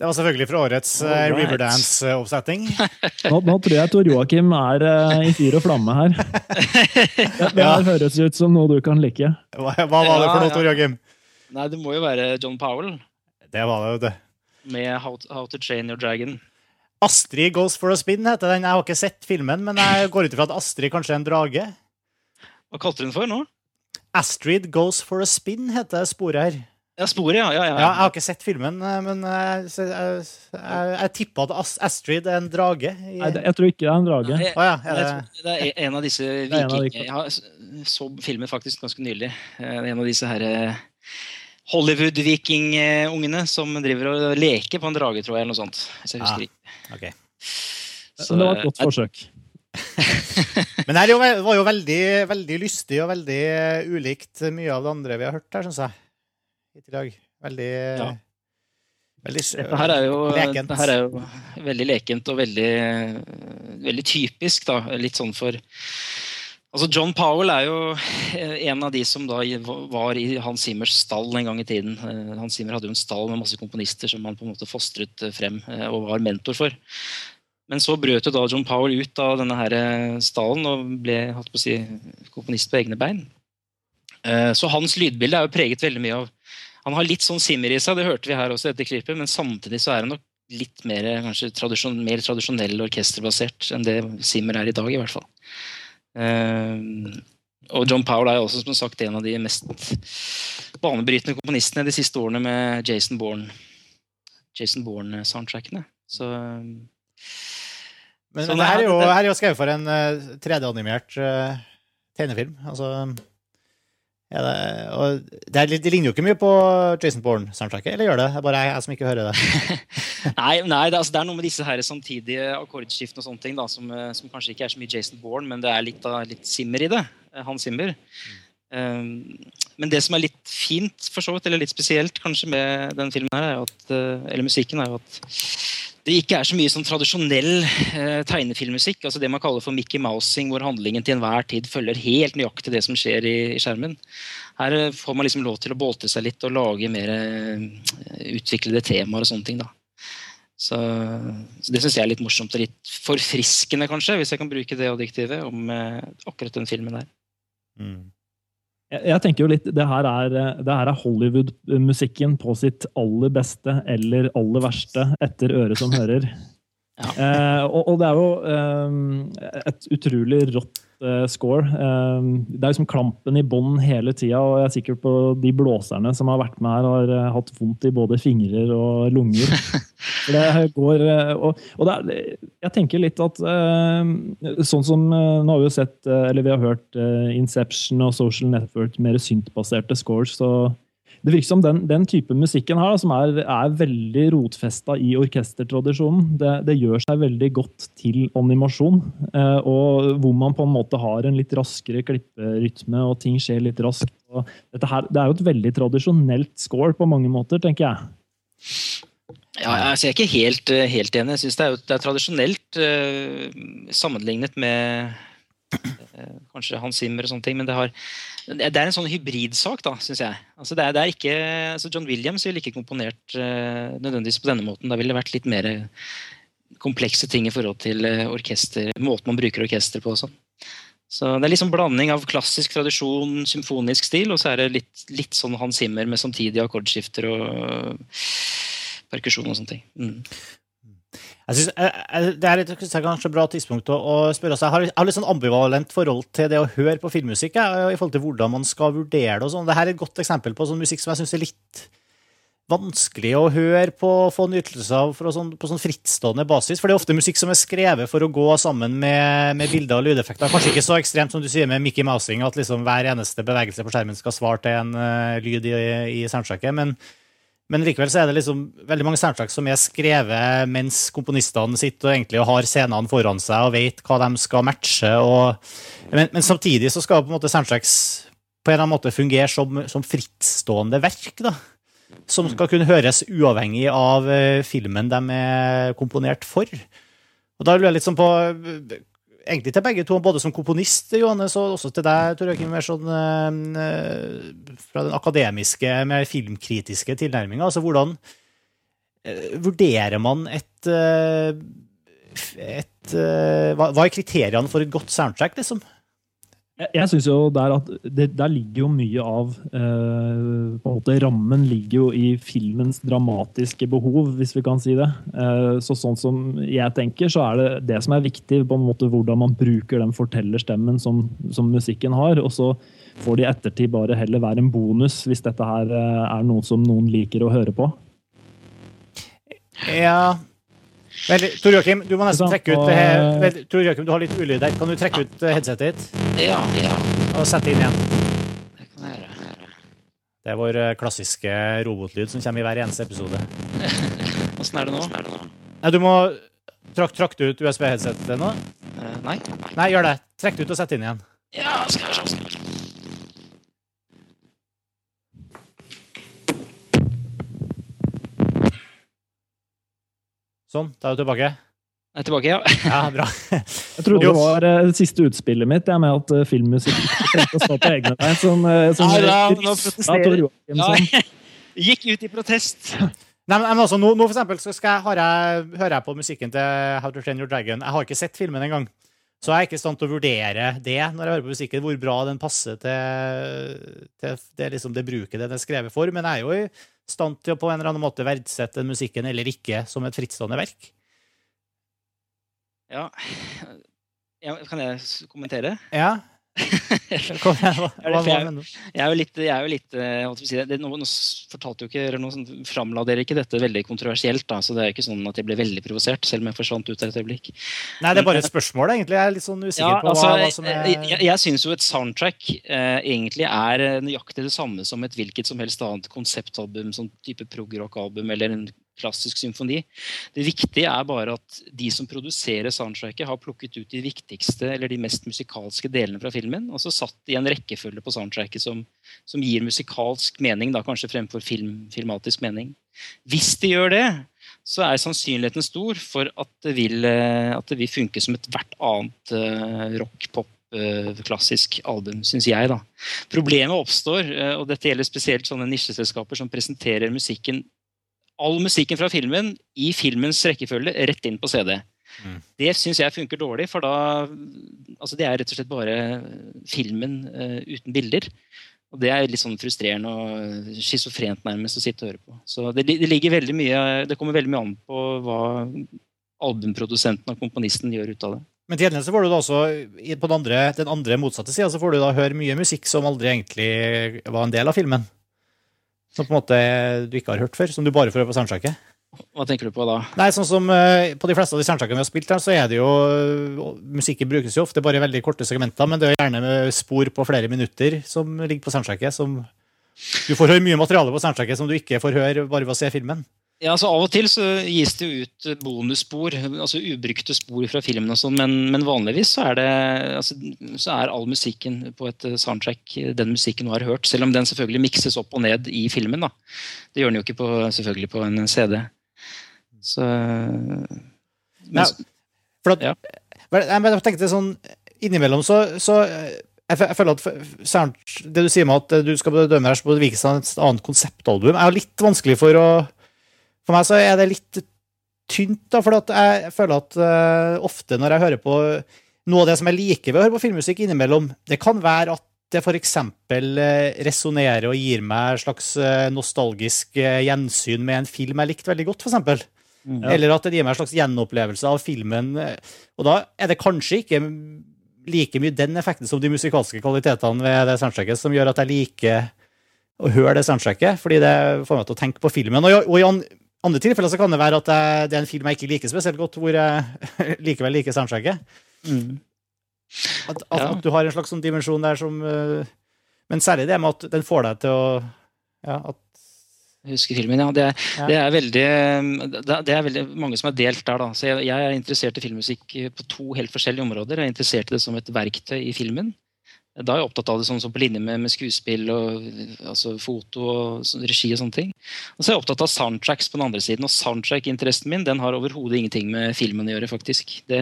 Var selvfølgelig fra årets uh, Riverdance-oppsetting. Nå, nå tror jeg Tor Joakim er uh, i fyr og flamme her. Det, det Ja. her høres ut som noe du kan like. Hva, hva var det for noe. Tor Joakim? Nei, det må jo være John Powell Det var det, vet du. med How, How to Train Your Dragon. Astrid Goes for a Spin heter den. Jeg har ikke sett filmen, men jeg går ut ifra at Astrid kanskje er en drage. Hva kalte du den for nå? Astrid Goes for a Spin heter sporet her. Ja, Sporet, ja. ja, ja. Ja, jeg har ikke sett filmen, eh, men jeg, så jeg, jeg, jeg tippa at Astrid er en drage. I... Nei, jeg tror ikke det er en drage. Nei, ja, er det... tror Det er en av disse er en av de- viking... Jeg har så filmen faktisk ganske nylig. Eh, det er En av disse her eh, Hollywood-vikingungene som driver og leker på en drage, tror jeg, eller noe sånt. Hvis jeg Ah. husker riktig. Okay. Så, det var et godt eh, forsøk. Men det var jo veldig, veldig lystig og veldig eh, ulikt mye av det andre vi har hørt her, syns jeg. I tillegg. Veldig Ja. Veldig Dette her er jo, lekent. dette her er jo veldig lekent og veldig, veldig typisk, da. Litt sånn for Altså John Powell er jo eh, en av de som da var i Hans Simmers stall en gang i tiden. Eh, Hans Simmer hadde jo en stall med masse komponister som han på en måte fostret eh, frem og var mentor for. Men så brøt jo da John Powell ut av denne her stallen og ble hatt på å si, komponist på egne bein. Eh, Så hans lydbilde er jo preget veldig mye av Han har litt sånn simmer i seg, det hørte vi her også i dette klippet, men samtidig så er han nok litt mer, kanskje, tradisjon, mer tradisjonell orkesterbasert enn det simmer er i dag, i hvert fall. Eh, og John Powell er også som sagt en av de mest banebrytende komponistene de siste årene med Jason Bourne Jason Bourne-soundtrackene. Så eh, Men, Så men det her er jo, her er jo skrevet for en eh, 3D-animert uh, tegnefilm. Altså er det, og det, er det ligner jo ikke mye på Jason Bourne-soundtracket, eller gjør det? Det er bare jeg, jeg som ikke hører det. Nei, nei det, altså, det er noe med disse her samtidige akkordskiftene og sånne ting da, som, eh, som kanskje ikke er så mye Jason Bourne, men det er litt, da, litt Simmer i det. Han Simmer. Mm. Um, men det som er litt fint, for så vidt, eller litt spesielt kanskje med den filmen her, er at, eh, eller musikken, er jo at det ikke er så mye sånn tradisjonell eh, tegnefilmmusikk. altså Det man kaller for Mickey Mousing, hvor handlingen til enhver tid følger helt nøyaktig det som skjer i, i skjermen. Her eh, får man liksom lov til å boltre seg litt og lage mer eh, utviklede temaer og sånne ting. da. Så, så Det syns jeg er litt morsomt og litt forfriskende, kanskje, hvis jeg kan bruke det adjektivet om eh, akkurat den filmen der. Mm. Jeg, tenker jo litt, Det her er, er Hollywood-musikken på sitt aller beste eller aller verste etter øret som hører. Ja. Eh, og, og det er jo eh, et utrolig rått score. Eh, det er liksom klampen i bånn hele tida, og jeg er sikker på de blåserne som har vært med her, har eh, hatt vondt i både fingrer og lunger. Det går, eh, og, og det er, jeg tenker litt at eh, sånn som eh, Nå har vi jo sett, eh, eller vi har hørt eh, Inception og Social Network, mer syntbaserte scores. så det virker som den, den type musikken her, som er, er veldig rotfesta i orkestertradisjonen, det, det gjør seg veldig godt til animasjon. Eh, og hvor man på en måte har en litt raskere klipperytme, og ting skjer litt raskt. Her, det er jo et veldig tradisjonelt score på mange måter, tenker jeg. Ja, altså jeg er ikke helt, eh, helt enig. Jeg synes det det er tradisjonelt eh, sammenlignet med kanskje Hans Zimmer og sånne ting, men det, har, det er en sånn hybridsak, da, syns jeg. Altså det er, det er ikke, altså John Williams ville ikke komponert uh, nødvendigvis på denne måten. Da ville det vært litt mer komplekse ting i forhold til eh, orkester, måten man bruker orkester på. og sånn. Så Det er liksom blanding av klassisk tradisjon, symfonisk stil, og så er det litt, litt sånn Hans Zimmer med samtidige akkordskifter og perkusjon og sånne ting. Mm. Jeg synes, jeg, jeg, det er kanskje et bra tidspunkt å, å spørre seg. Jeg har, jeg har litt sånn ambivalent forhold til det å høre på filmmusikk, jeg, i forhold til hvordan man skal vurdere det. og sånn. Dette er et godt eksempel på sånn musikk som jeg syns er litt vanskelig å høre på, få nytelse av sånn, på sånn frittstående basis. For det er ofte musikk som er skrevet for å gå sammen med, med bilder og lydeffekter. Kanskje ikke så ekstremt som du sier med Mickey Mousing, at liksom hver eneste bevegelse på skjermen skal svare til en uh, lyd i, i soundtracket. men men likevel så er det liksom veldig mange soundtrack som er skrevet mens komponistene sitter og egentlig har scenene foran seg og vet hva de skal matche. Og, men, men samtidig så skal på en måte soundtracks på en eller annen måte fungere som, som frittstående verk. da, Som skal kunne høres uavhengig av eh, filmen de er komponert for. Og da lurer jeg litt sånn på egentlig til begge to, både som komponist, Johannes, og også til deg, Tor Joakim, mer sånn eh, fra den akademiske, mer filmkritiske tilnærminga. Altså hvordan eh, vurderer man et, eh, et hva, hva er kriteriene for et godt soundtrack, liksom? Jeg, jeg synes jo der at det, Der ligger jo mye av eh, på en måte Rammen ligger jo i filmens dramatiske behov, hvis vi kan si det. Eh, så Sånn som jeg tenker, så er det det som er viktig, på en måte hvordan man bruker den fortellerstemmen som, som musikken har. Og så får det i ettertid bare heller være en bonus hvis dette her eh, er noe som noen liker å høre på. Ja Vel, Tor Joakim, du må nesten trekke ut det her. Vel, Tor Joakim, du har litt ulyd der. Kan du trekke ut eh, headsetet ditt Ja, ja, og sette det inn igjen? det kan jeg gjøre. Det er vår eh, klassiske robotlyd som kommer i hver eneste episode. Åssen er det nå? Nei, du må trak, Trakk du ut USB-headsetet nå? Eh, nei? Nei, gjør det. Trekk det ut og sett det inn igjen. Ja, skal vi se. Sånn, da er du tilbake. Jeg er tilbake, ja. Ja, bra. Jeg trodde det var uh, det siste utspillet mitt jeg, med at uh, filmmusikk trengte å stå på egne bein. Som, uh, som ja, nå Ja, protesterer- Ja, Gikk ut i protest. Nei, men, men altså, nå, nå for eksempel, så skal jeg, har jeg, hører jeg på musikken til How to Train Your Dragon. Jeg har ikke sett filmen engang. Så jeg er ikke i stand til å vurdere det når jeg hører på musikken, hvor bra den passer til, til det, liksom det bruket den er skrevet for. Men jeg er jo i stand til å på en eller annen måte verdsette den musikken eller ikke som et frittstående verk. Ja. ja. Kan jeg kommentere? Ja. Kom igjen, hva, Er hva, hva mener du? Jeg er jo litt, jeg er jo litt eh, holdt si det, nå, nå fortalte jo ikke, eller nå sånn, framla dere ikke dette veldig kontroversielt, da, så det er jo ikke sånn at jeg ble veldig provosert, selv om jeg forsvant ut der et øyeblikk. Nei, det er bare et spørsmål, egentlig. Jeg er litt sånn usikker Ja, på altså, hva, hva som er Jeg, jeg syns jo et soundtrack eh, egentlig er eh, nøyaktig det samme som et hvilket som helst annet konseptalbum, sånn type prog-rock-album eller en klassisk symfoni. Det viktige er bare at de som produserer soundtracket, har plukket ut de viktigste eller de mest musikalske delene fra filmen, og så satt i en rekkefølge på soundtracket som, som gir musikalsk mening, da kanskje fremfor film, filmatisk mening. Hvis de gjør det, så er sannsynligheten stor for at det vil, eh, at det vil funke som ethvert annet eh, rock, pop, eh, klassisk album, syns jeg. da. Problemet oppstår, og dette gjelder spesielt sånne nisjeselskaper som presenterer musikken all musikken fra filmen i filmens rekkefølge rett inn på CD. Mm. Det syns jeg funker dårlig, for da altså Det er rett og slett bare filmen uh, uten bilder. Og Det er litt sånn frustrerende og schizofrent nærmest å sitte og høre på. Så det, det, ligger veldig mye, det kommer veldig mye an på hva albumprodusenten og komponisten gjør ut av det. Men til så får du da også, på den andre, den andre motsatte sida, så får du da høre mye musikk som aldri egentlig var en del av filmen. Som på en måte du ikke har hørt før, som du bare får høre på soundtracket. Hva tenker du på da? Nei, sånn som uh, På de fleste av de soundtrackene vi har spilt, her, så er det jo uh, Musikken brukes jo ofte bare i veldig korte segmenter, men det er gjerne med spor på flere minutter som ligger på. Som du får høre mye materiale på soundtracket som du ikke får høre bare ved å se filmen. Ja, altså Av og til så gis det jo ut bonusspor, altså ubrukte spor fra filmen, og sånn, men, men vanligvis så er, det, altså, så er all musikken på et soundtrack den musikken du har hørt, selv om den selvfølgelig mikses opp og ned i filmen. da. Det gjør den jo ikke på, selvfølgelig på en CD. Så men, Ja, at, Ja. Jeg, tenkte sånn Innimellom så, så eh, jeg, føler at Det du sier med at eh, du skal bedømme her på hvilket som et annet konseptalbum, er jo litt vanskelig for å For meg så er det litt tynt, da, for at jeg føler at uh, ofte når jeg hører på Noe av det som jeg liker ved å høre på filmmusikk innimellom, det kan være at det f.eks. Uh, resonnerer og gir meg et slags eh, nostalgisk eh, gjensyn med en film jeg likte veldig godt, f.eks. mm. Eller at det gir meg en slags gjenopplevelse av filmen. Og da er det kanskje ikke like mye den effekten som de musikalske kvalitetene ved det soundtracket som gjør at jeg liker å høre det soundtracket, fordi det får meg til å tenke på filmen. Og, i- og andre tilfeller så kan det være at jeg, det er en film jeg ikke liker spesielt godt, hvor jeg likevel liker soundtracket. Mm. At, at, Ja. at du har en slags sånn dimensjon der som uh, Men særlig det med at den får deg til å ja, at, Jeg husker filmen, ja. Det Ja. det er, veldig, det er- det er veldig mange som er delt der. da. Så jeg, jeg er interessert i filmmusikk på to helt forskjellige områder. Jeg er interessert i det som et verktøy i filmen. Da er jeg opptatt av det sånn som på linje med, med skuespill og altså foto og sånn, regi og sånne ting. Og så er jeg opptatt av soundtracks på den andre siden. Og soundtrack-interessen min den har overhodet ingenting med filmen å gjøre, faktisk. Det,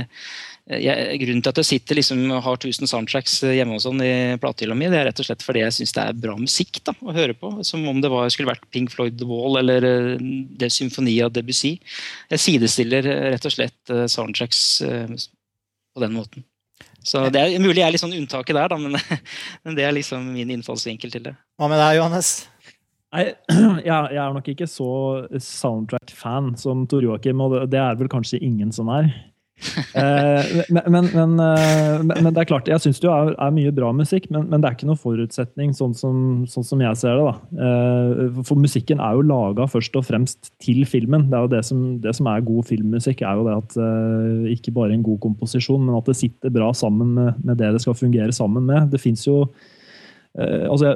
jeg, grunnen til at jeg sitter liksom har 1000 soundtracks hjemme og sånn i platehylla mi, det er rett og slett fordi jeg syns det er bra musikk da, å høre på. Som om det var, skulle vært Pink Floyd The Wall eller uh, det symfoni av Debussy. Jeg sidestiller rett og slett uh, soundtracks på den måten. Så det er mulig jeg er litt sånn unntaket der, da, men, men, det er liksom min innfallsvinkel til det. Hva med deg, Johannes? Nei, jeg, er nok ikke så soundtrack-fan som Tor Joakim, og det er vel kanskje ingen som er. Eh, men, men, men, eh, men, det er klart, jeg syns det er, er, mye bra musikk, men, det er ikke noen forutsetning, sånn som, sånn som jeg ser det. da. Eh, for musikken er jo laga først og fremst til filmen. Det er jo det som, det som er god filmmusikk, er jo det at ikke bare en god komposisjon, men at det sitter bra sammen med, med det det skal fungere sammen med. Det fins jo Uh, altså,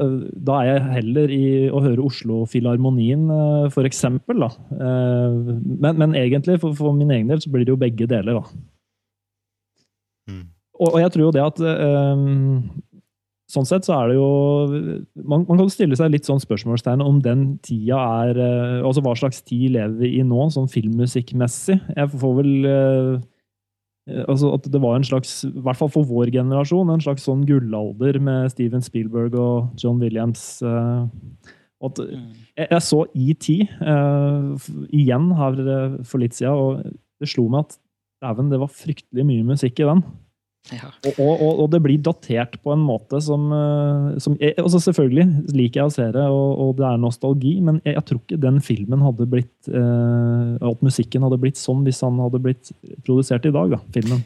da er jeg heller i å høre Oslo-filharmonien, uh, for eksempel. Da. Uh, men, men, egentlig, for, for, min egen del, så blir det jo begge deler, da. Mm. Og, og, jeg tror jo det at Sånn sett så er det jo man, man, kan stille seg litt sånn spørsmålstegn om den tida er Altså hva slags tid lever vi i nå, sånn filmmusikkmessig? Jeg får vel Eh, altså at det var en slags, i hvert fall for vår generasjon, en slags sånn gullalder med Steven Spielberg og John Williams. og at, mm. jeg, jeg, så ET uh, igjen her for litt siden, og det slo meg at dæven, det var fryktelig mye musikk i den. Ja. Og, og, og, det blir datert på en måte som, eh, som jeg, altså Selvfølgelig liker jeg å se det, og, og det er nostalgi, men jeg, jeg, tror ikke den filmen hadde blitt eh, At musikken hadde blitt sånn hvis han hadde blitt produsert i dag. Da, filmen.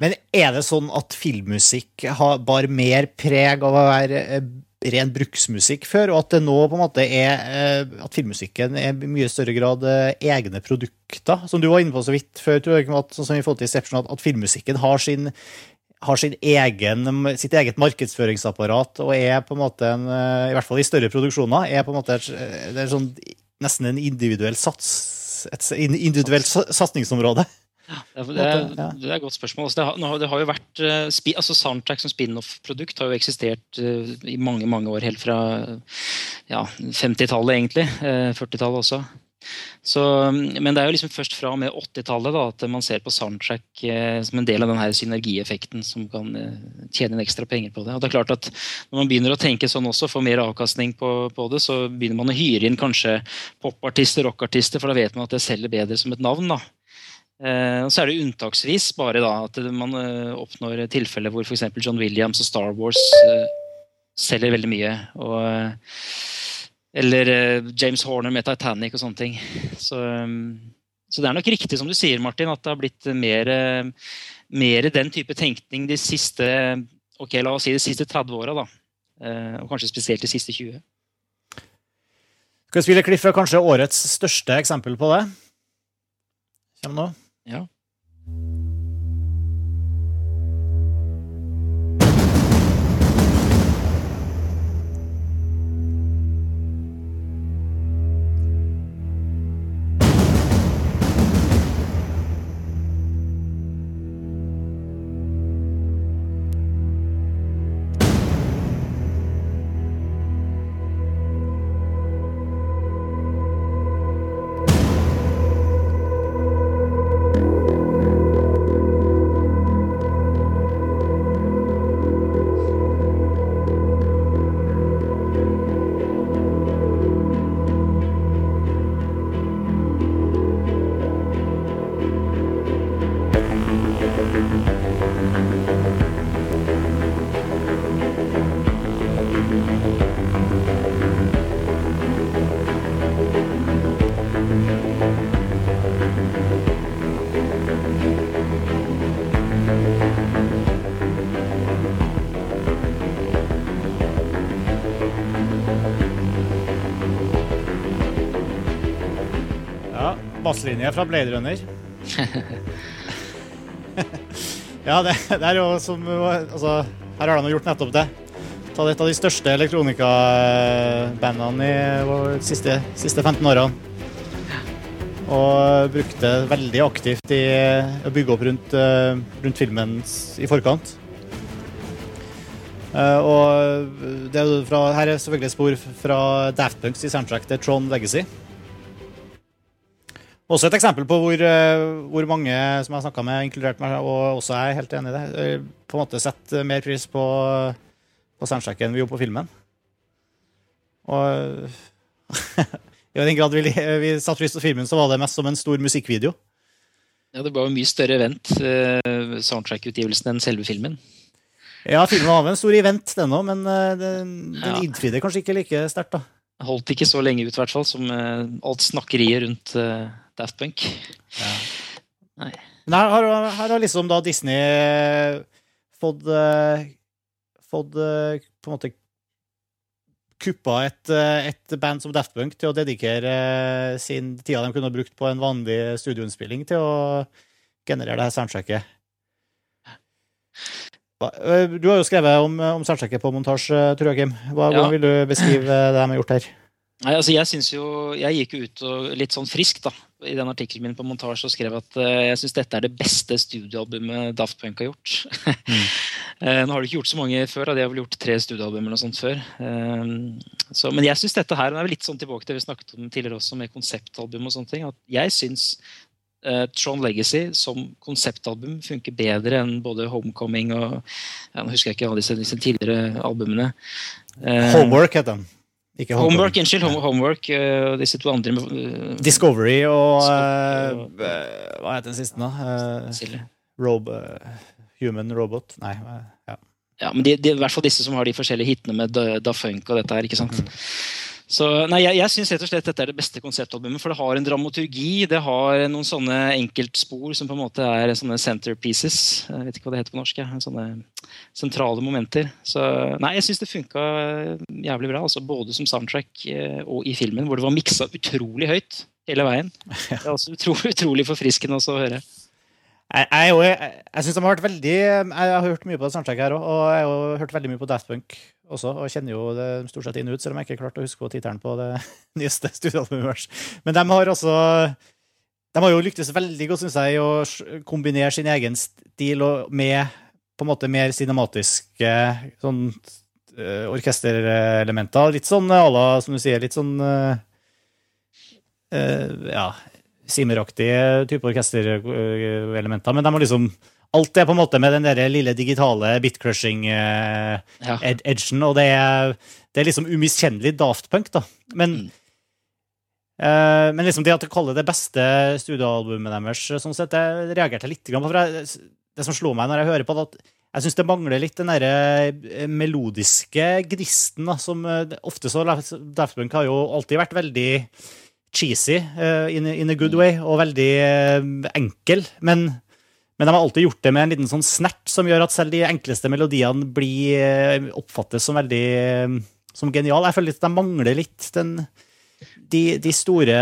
Men er det sånn at filmmusikk har, bar mer preg av å være eh, ren bruksmusikk før, og at det nå på en måte er eh, at filmmusikken er i mye større grad egne produkter? Som du var inne på så vidt før, tror jeg, at, sånn som i forhold til Inception, at, at filmmusikken har sin har sin egen, sitt eget markedsføringsapparat og er på en måte en, i hvert fall i større produksjoner, er på en måte det er sånn, nesten en individuell sats, et individuelt satsingsområde. Ja, det, er, det er et godt spørsmål. Altså, det, har, det, har, jo vært uh, altså Soundtrack som spin-off-produkt har jo eksistert uh, i mange mange år, helt fra ja, 50-tallet, egentlig. Uh, 40-tallet også. Så, men det er jo liksom først fra og med 80-tallet at man ser på soundtrack som en del av denne synergieffekten som kan tjene inn ekstra penger på det. Og det er klart at Når man begynner å tenke sånn også, få mer avkastning på, på, det, så begynner man å hyre inn kanskje popartister, rockartister, for da vet man at det selger bedre som et navn. da. Eh, så er det unntaksvis bare da at man eh, oppnår tilfeller hvor f.eks. John Williams og Star Wars eh, selger veldig mye. Og, eller James Horner med Titanic og sånne ting. Så, så, det er nok riktig som du sier, Martin, at det har blitt mer, mer den type tenkning de siste ok, la oss si de siste 30 åra. Og kanskje spesielt de siste 20. Skal vi spille Cliff er kanskje årets største eksempel på det? Kommer nå. Ja. Basslinje fra Blade Runner. ja, det, det, er jo som altså, Her har de gjort nettopp det. Ta et av de største elektronikabandene i de siste, siste 15 årene. Og brukte det veldig aktivt i å bygge opp rundt, rundt filmen i forkant. Eh, og det er fra, her er selvfølgelig spor fra Daft Punks i soundtrack til Tron Legacy. Også et eksempel på hvor, eh, hvor mange som jeg har snakka med, inkludert meg, og også jeg er helt enig i det, eh, på en måte setter mer pris på, på soundtracken enn vi gjorde på filmen. Og i den grad vi, vi satte pris på filmen, så var det mest som en stor musikkvideo. Ja, Det var jo mye større event, soundtrack-utgivelsen, enn selve filmen. Ja, filmen var en stor event, den òg, men den, den ja. innfridde kanskje ikke like sterkt, da. Holdt ikke så lenge ut, i hvert fall, som uh, alt snakkeriet rundt Daft Punk. Ja. Nei. Men her, her, her, har liksom da Disney fått, fått på en måte kuppa et, et, band som Daft Punk til å dedikere sin tida de kunne ha brukt på en vanlig studioinnspilling, til å generere det her soundtracket. Du har jo skrevet om, om soundtracket på montasje, jeg, Kim. Hva, ja. Hvordan vil du beskrive det de har gjort her? Nei, altså jeg synes jo, jeg gikk jo ut og litt sånn frisk da, i den artikkelen min på montasje og skrev at uh, jeg syns dette er det beste studioalbumet Daft Punk har gjort. mm. uh, nå har de ikke gjort så mange før, da. de har vel gjort tre studioalbum eller noe sånt før. Uh, så, men jeg syns dette her er litt sånn tilbake til det vi snakket om tidligere også, med konseptalbum og sånne ting. at Jeg syns Tron Legacy som konseptalbum funker bedre enn både Homecoming og Nå husker jeg ikke alle disse, disse tidligere albumene. Homework heter den. Ikke Homework, unnskyld. Homework, uh, disse to andre uh, Discovery og uh, Hva heter den siste, da? Rob, human Robot? Nei. ja. ja men de, de, i hvert fall disse som har de forskjellige hitene med da Funk og dette her. ikke sant? Mm. Så nei, Jeg, jeg syns rett og slett dette er det beste konseptalbumet. For det har en dramaturgi, det har noen sånne enkeltspor som på en måte er sånne centerpieces. Jeg vet ikke hva det heter på norsk. Sånne sentrale momenter. Så nei, jeg syns det funka jævlig bra. Altså, både som soundtrack eh, og i filmen, hvor det var miksa utrolig høyt hele veien. Det er også utrolig, utrolig forfriskende å høre. Jeg, jeg, jeg, jeg synes de har vært veldig Jeg har hørt mye på det soundtracket her òg, og jeg har hørt veldig mye på Daft Punk også, og kjenner jo det stort sett inn ut, selv om jeg ikke klarte å huske tittelen på det nyeste studioalbumet. Men de har også De har jo lyktes veldig godt, syns jeg, å kombinere sin egen stil med på en måte mer cinematiske sånn uh, orkesterelementer. Litt sånn à la, som du sier, litt sånn uh, Ja, Simmer-aktige type orkesterelementer. Men de har liksom Alt er på en måte med den der lille digitale bit-crushing-edgen, ja. og det er, det er, liksom umiskjennelig Daft Punk, da. Men, mm. uh, men liksom det at du kaller det beste studioalbumet deres, sånn sett, det reagerte jeg litt på. For jeg, det som slo meg når jeg hører på det, at jeg syns det mangler litt den derre eh, melodiske gnisten, som ofte så Daft Punk har jo alltid vært veldig cheesy uh, in, in, a good way, og veldig uh, enkel. Men, men, de har alltid gjort det med en liten sånn snert som gjør at selv de enkleste melodiene blir uh, oppfattes som veldig som genial. Jeg føler litt at de mangler litt den, de, de, store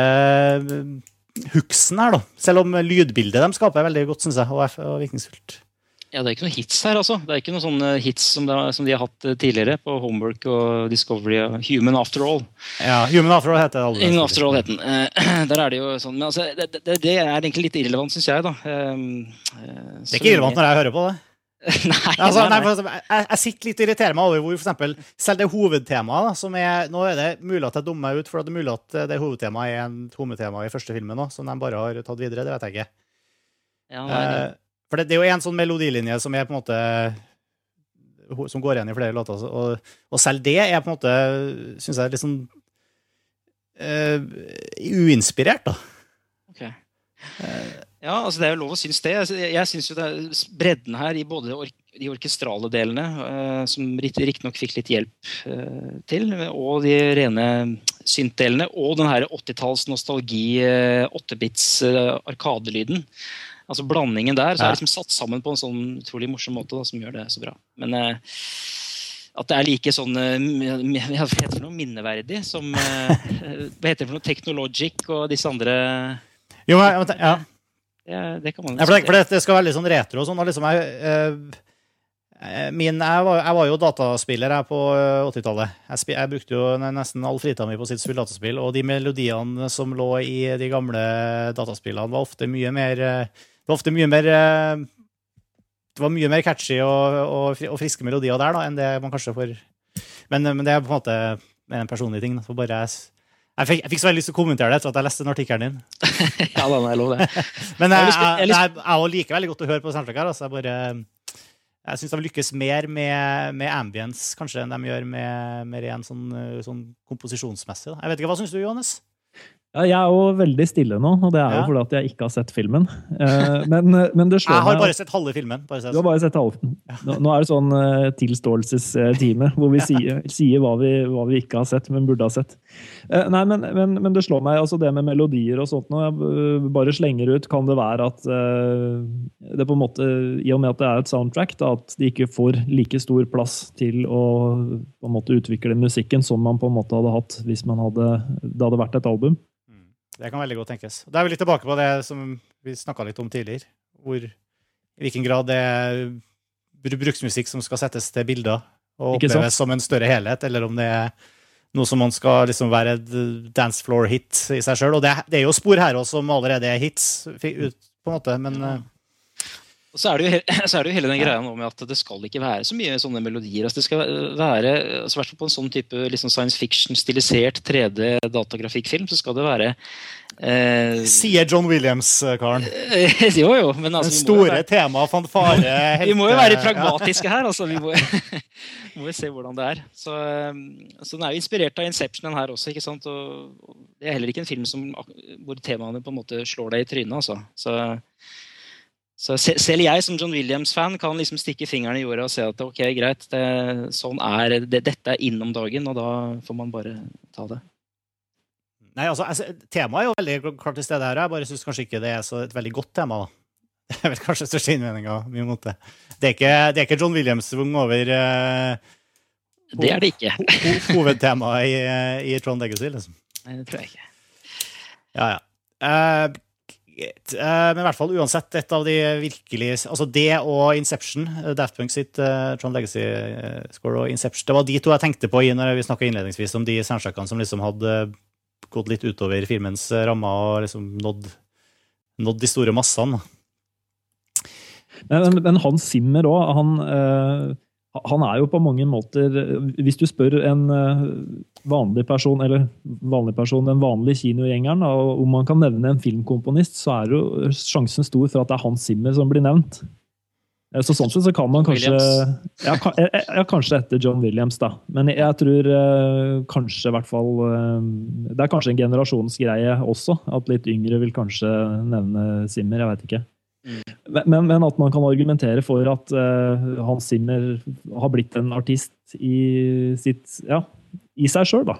hooksen her, da. Selv om lydbildet de skaper, er veldig godt, syns jeg, og, og virkningsfullt. Ja, Det er ikke noen hits her, altså. Det er ikke noen sånne hits som de, som de har hatt eh, tidligere på Homework og Discovery og Human After All. Ja, Human After All heter det. Human After All heter den. Uh, der er det jo sånn, men altså, det, det, det er egentlig litt irrelevant, syns jeg. da. Så det er ikke irrelevant når jeg hører på det. nei, altså, nei, nei. Jeg, jeg, sitter litt og irriterer meg over hvor for eksempel, selv det hovedtemaet da, som er, Nå er det mulig at jeg dummer meg ut, for det er mulig at det hovedtemaet er en hovedtema i første filmen nå, som de bare har tatt videre. Det vet jeg ikke. Ja, nei, uh, for det, det, er jo en sånn melodilinje som er på en måte som går igjen i flere låter. Og, og selv det er på en måte, syns jeg, litt sånn uh, uinspirert, da. Okay. ja, altså det er jo lov å synes det. Altså, jeg, synes jo det er bredden her i både ork de orkestrale delene, uh, som riktignok fikk litt hjelp uh, til, og de rene synt-delene, og den her 80-talls nostalgi, 8-bits arkadelyden altså blandingen der, så er liksom satt sammen på en sånn utrolig morsom måte da, som gjør det så bra. Men eh, at det er like sånn eh, Hva heter det noe minneverdig som eh, Hva heter det for noe Technologic og disse andre Jo, men, ja. ja. Det kan man jo ja, for, det, det, skal være litt sånn retro og sånn. og liksom jeg, uh, Min, jeg, var, jeg, var, jo dataspiller jeg på 80-tallet. Jeg, jeg, brukte jo nesten all fritida mi på å sitte spille dataspill. Og de melodiene som lå i de gamle dataspillene, var ofte mye mer det var ofte mye mer eh, det var mye mer catchy og, og, og friske melodier der da, enn det man kanskje får Men, men det er på en måte en personlig ting. Da. Bare jeg, fikk, jeg fikk så veldig lyst til å kommentere det etter at jeg leste den artikkelen din. ja, da, jeg lov, det. men jeg, Jeg jeg jeg, jeg, liker veldig godt å høre på soundtrack her. Altså. Jeg bare jeg syns de lykkes mer med, med ambience kanskje enn de gjør med, med ren sånn, eh, sånn komposisjonsmessig. Da. Jeg vet ikke, Hva syns du, Johannes? Ja, jeg er jo veldig stille nå, og det er jo fordi at jeg ikke har sett filmen. Eh, men, men det slår Jeg har bare sett halve filmen. Bare så Du har bare sett halve. Nå, er det sånn uh, tilståelsestime, hvor vi sier, sier hva, vi, hva vi ikke har sett, men burde ha sett. Eh, nei, men, men, men det slår meg, altså det med melodier og sånt nå, jeg eh, bare slenger ut, kan det være at eh, det på en måte, i og med at det er et soundtrack, da, at de ikke får like stor plass til å på en måte utvikle musikken som man på en måte hadde hatt hvis man hadde, det hadde vært et album. Det kan veldig godt tenkes. Da er vi litt tilbake på det som vi snakka litt om tidligere. Hvor, I hvilken grad det er bruksmusikk som skal settes til bilder og oppleves som en større helhet, eller om det er noe som man skal liksom være et dance floor-hit i seg sjøl. Og det, det er jo spor her også som allerede er hits, ut, på en måte, men eh, Og så er, det jo, så er det jo hele den greia nå med at det skal ikke være så mye sånne melodier. Altså det skal være, altså hvert fall på en sånn type liksom science fiction-stilisert 3D-datagrafikkfilm, så skal det være eh, sier John Williams-karen. Jo, jo, men altså vi store være- tema, fanfare, Vi må jo være pragmatiske her. altså Vi må, må jo se hvordan det er. Så, um, så Den er jo inspirert av Inception, den her også. ikke sant? Og det er heller ikke en film som, hvor temaene på en måte slår deg i trynet. altså. Så, så selv jeg som John Williams-fan kan liksom stikke fingeren i jorda og se at ok, greit, det, sånn er, det, dette er innom dagen, og da får man bare ta det. Nei, altså, altså, Temaet er jo veldig klart til stede her. Jeg bare syns kanskje ikke det er så et veldig godt tema. da. Det er vel kanskje største innvendinga mi mot det. Det er ikke, det er ikke John Williams-svung over uh, Det er det ikke. ho ho hovedtemaet i, eh, i Trond Legacy, liksom. Nei, det tror jeg ikke. Ja, ja. Eh, men i hvert fall uansett, et av de virkelig Altså det og Inception, eh, Daft Punk sitt uh, Tron Legacy-score og Inception, det var de to jeg tenkte på i når vi snakka innledningsvis om de soundtrackene som liksom hadde gått litt utover filmens eh, rammer og liksom nådd, nådd de store massene. Men, men, Hans Zimmer òg, han, eh, han er jo på mange måter Hvis du spør en eh, vanlig person, eller vanlig person, den vanlige kinogjengeren, om man kan nevne en filmkomponist, så er jo sjansen stor for at det er Hans Zimmer som blir nevnt. Eh, Så sånn sett så kan man kanskje ja, eh, ja, kanskje etter John Williams, da. Men jeg tror kanskje i hvert fall Det er kanskje en generasjonsgreie også. At litt yngre vil kanskje nevne Zimmer. Jeg veit ikke. Men, men, men at man kan argumentere for at uh, Hans Zimmer har blitt en artist i, sitt, ja, i seg sjøl, da.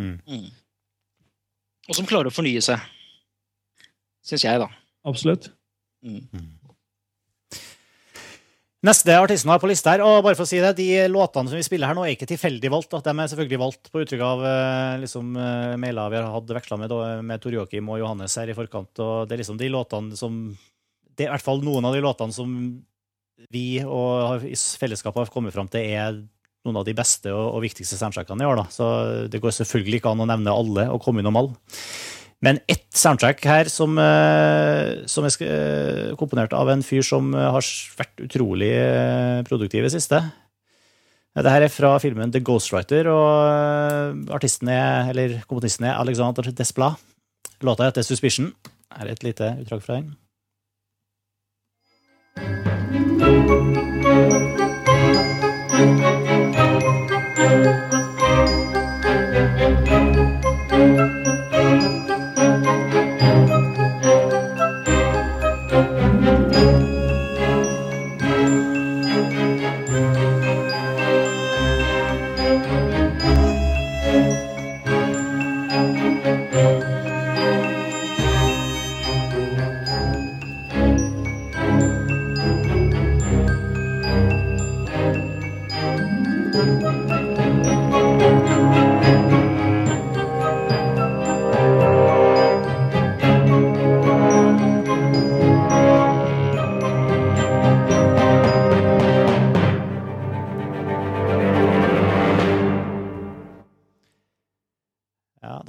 Mm. Og som klarer å fornye seg. Syns jeg, da. Absolutt. Mm. Neste artisten har på lista her, og bare for å si det, de låtene som vi spiller her nå, er ikke tilfeldig valgt. Da. De er selvfølgelig valgt på uttrykk av eh, liksom, eh, mailer vi har hatt veksla med, med Tor Joakim og Johannes her i forkant. og Det er liksom de låtene som Det er i hvert fall noen av de låtene som vi og i fellesskapet har kommet fram til er noen av de beste og, og viktigste soundtrackene i år. Da. Så det går selvfølgelig ikke an å nevne alle og komme innom alle. Men ett soundtrack her som, eh, som er eh, komponert av en fyr som har vært utrolig eh, produktiv i siste. Dette er fra filmen The Ghostwriter, og artisten er, eller komponisten er Alexander Desplat. Låta heter Suspicion. Her er et lite utdrag fra den.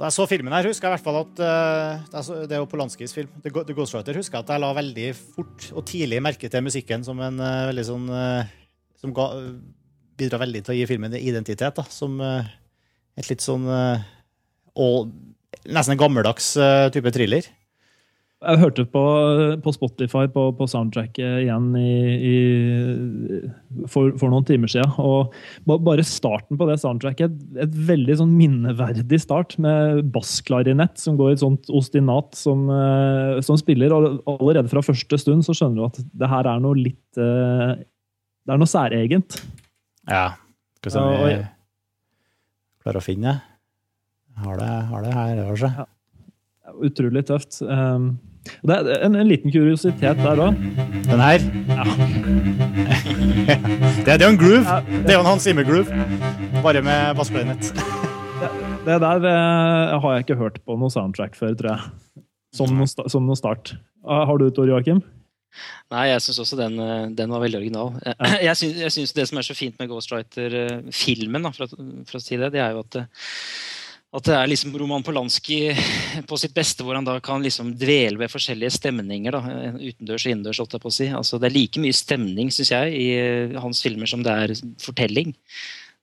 Jeg så filmen her, husker jeg i hvert fall at uh, Det er jo Polanskis film. The, The Ghostwriter husker jeg at jeg la veldig fort og tidlig merke til musikken som en uh, veldig sånn uh, Som ga, bidrar veldig til å gi filmen identitet. da, Som et litt sånn og, Nesten en gammeldags type thriller. Jeg hørte på, på Spotify på, på, soundtracket igjen i, i, for, for, noen timer siden. Og bare starten på det soundtracket, et, et veldig sånn minneverdig start med bassklarinett som går i et sånt ostinat som, uh, som, spiller. Og allerede fra første stund så skjønner du at det her er noe litt uh, Det er noe særegent. Ja. Skal vi se om vi klarer å finne det. Har det, har det her. Ja utrolig tøft. Um, det er en, en, liten kuriositet der òg. Den her? Ja. det, er jo en groove. Det er jo en Hans Zimmer-groove, bare med bassklarinet. det, det der uh, har jeg ikke hørt på noe soundtrack før, tror jeg. Som noen, som noen start. Uh, har du Tor Joakim? Nei, jeg syns også den, eh, den, var veldig original. Jeg syns det som er så fint med Ghostwriter-filmen, for, for, å si det, det er jo at at det er liksom Roman Polanski på sitt beste, hvor han da kan liksom dvele ved forskjellige stemninger. da, Utendørs og innendørs. holdt jeg på å si. Altså, det er like mye stemning synes jeg, i eh, hans filmer som det er fortelling.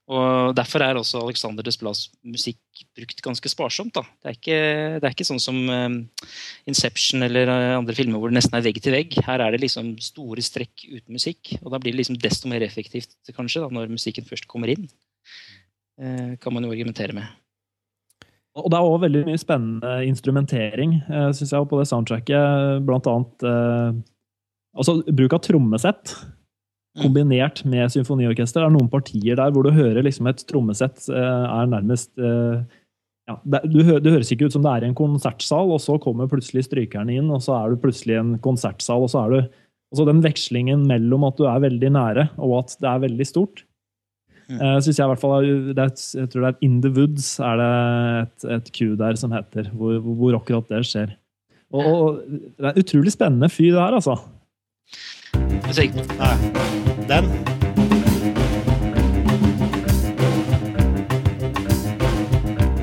Og Derfor er også Alexander Desplas musikk brukt ganske sparsomt. da. Det er ikke, det er ikke sånn som um, Inception eller andre filmer hvor det nesten er vegg til vegg. Her er det liksom store strekk uten musikk. Og da blir det liksom desto mer effektivt kanskje da, når musikken først kommer inn. Kan man jo argumentere med. Og det er òg veldig mye spennende instrumentering, uh, syns jeg, på det soundtracket. Blant annet uh, altså, bruk av trommesett mm. kombinert med symfoniorkester. Det er noen partier der hvor du hører liksom et trommesett uh, er nærmest ja, det, du, det, høres ikke ut som det er i en konsertsal, og så kommer plutselig strykerne inn, og så er du plutselig i en konsertsal. og så er du, altså Den vekslingen mellom at du er veldig nære, og at det er veldig stort. Uh, synes jeg, i hvert fall, det er, jeg tror det er In the Woods er det et, et Q der som heter, hvor, hvor akkurat det skjer. Og, og, Det er en utrolig spennende fyr, det her, altså. Nei. Den.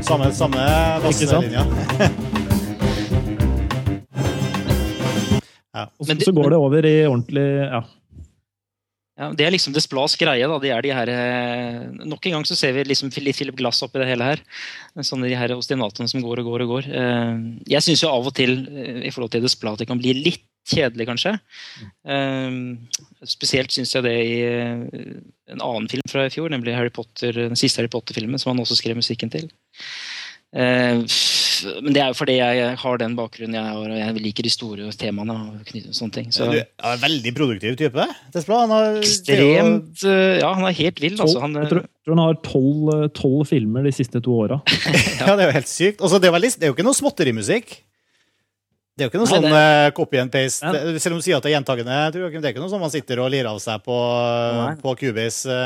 Samme, samme basslinja. ja. Og så, så går det over i ordentlig ja. Ja, det er liksom Desplas greie. da, det er de her, eh, Nok en gang så ser vi liksom Philip Glass oppi det hele her. Sånne de her ostinatene som går og går og går. Eh, jeg syns av og til i forhold til Desplat det kan bli litt kjedelig, kanskje. Spesielt syns jeg det i en annen film fra i fjor, nemlig Harry Potter, den siste Harry Potter-filmen, som han også skrev musikken til. Eh, men det er jo fordi jeg har den bakgrunnen jeg har, og jeg liker de store temaene. og sånne ting. Så. Du er en veldig produktiv type. Han har, Ekstremt eh, Ja, han er helt vill. Altså. Han, jeg tror, tror han har tolv filmer de siste to åra. ja, det er jo helt sykt. Også, det, er veldig, det er jo ikke noe småtterimusikk. Det er jo ikke noe Nei, sånn det... copy and paste. Ja. Selv om du sier at det er gjentagende. Det er ikke noe sånn man sitter og lirer av seg på, på Cubase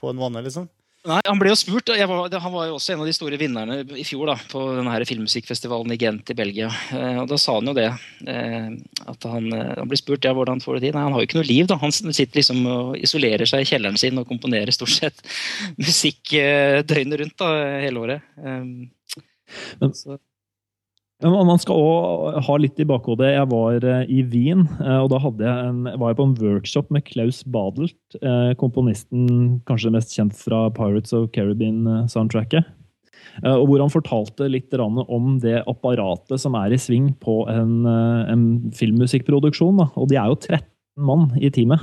på en måned, liksom. Nei, Han ble jo spurt. Var, han var jo også en av de store vinnerne i fjor da, på denne filmmusikkfestivalen i Gent i Belgia. Eh, og Da sa han jo det. Eh, at Han, eh, han ble spurt ja, hvordan får du til. Nei, Han har jo ikke noe liv. da. Han sitter liksom og isolerer seg i kjelleren sin og komponerer stort sett musikk døgnet rundt da, hele året. Men, så. Man skal òg ha litt i bakhodet. Jeg var eh, i Wien, eh, og da jeg en, var jeg på en workshop med Klaus Badelt, eh, komponisten kanskje mest kjent fra Pirates of Caribbean-soundtracket. Og hvor han fortalte litt om det apparatet som er i sving på en, en filmmusikkproduksjon. Og de er jo 13 mann i teamet.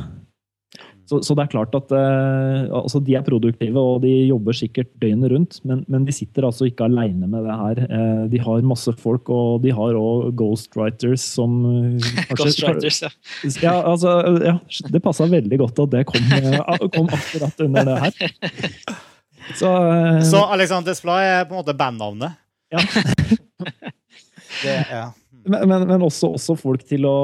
Så, så, det er klart at eh, altså de er produktive og de jobber sikkert døgnet rundt, men, men de sitter altså ikke alene med det her. Eh, de har masse folk, og de har òg ghostwriters som kanskje, Ghostwriters, ja. ja, altså, ja det passa veldig godt at det kom, eh, kom, akkurat under det her. Så, eh, så Alexander Desplat er på en måte bandnavnet? Ja. det, ja. Men, men, men også, også, folk til å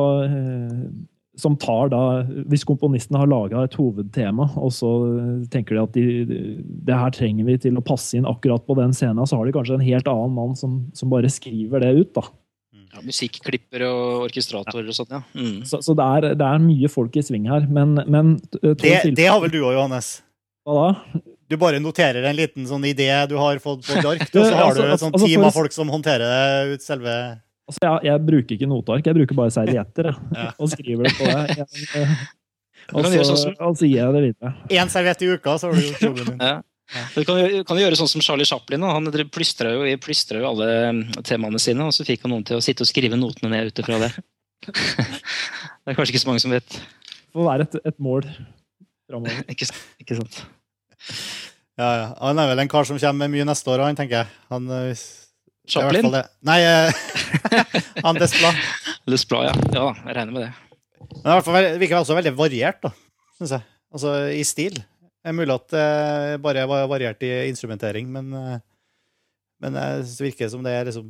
som tar da, Hvis komponisten har laga et hovedtema, og så tenker de at de, det her trenger vi til å passe inn akkurat på den scenen, så har de kanskje en helt annen mann som, som bare skriver det ut. da. Ja, Musikklipper og orkestratorer og sånt, ja. Mm. Så, så det, er, det, er, mye folk i sving her, men, men det, det, har vel du òg, Johannes? Hva da? du bare noterer en liten sånn idé du har fått på et ark, og så har Altså, du et sånt altså, team av folk som håndterer det ut selve Altså, jeg, jeg bruker ikke noteark, jeg bruker bare servietter. Ja. Og skriver det på det. Jeg, eh, og, så, sånn som- og så gir jeg det videre. én serviett i uka, så har du gjort jobben din. Ja. Du kan, kan gjøre sånn som Charlie Chaplin. Han plystra jo, jo alle mm, temaene sine, og så fikk han noen til å sitte og skrive notene ned ut ifra det. Det er kanskje ikke så mange som vet. Det får være et, et mål framover. Ikke, ikke sant? Ja, ja. Han er vel en kar som kommer med mye neste år, han, tenker jeg. Han, eh, Chaplin? fall det. Nei, eh, han Desplat. Desplat, ja. ja. Jeg regner med det. Men det, fall virker også veldig variert, da, syns jeg. Altså i stil. Det er mulig at det bare var variert i instrumentering, men, eh, men eh, det virker som det er liksom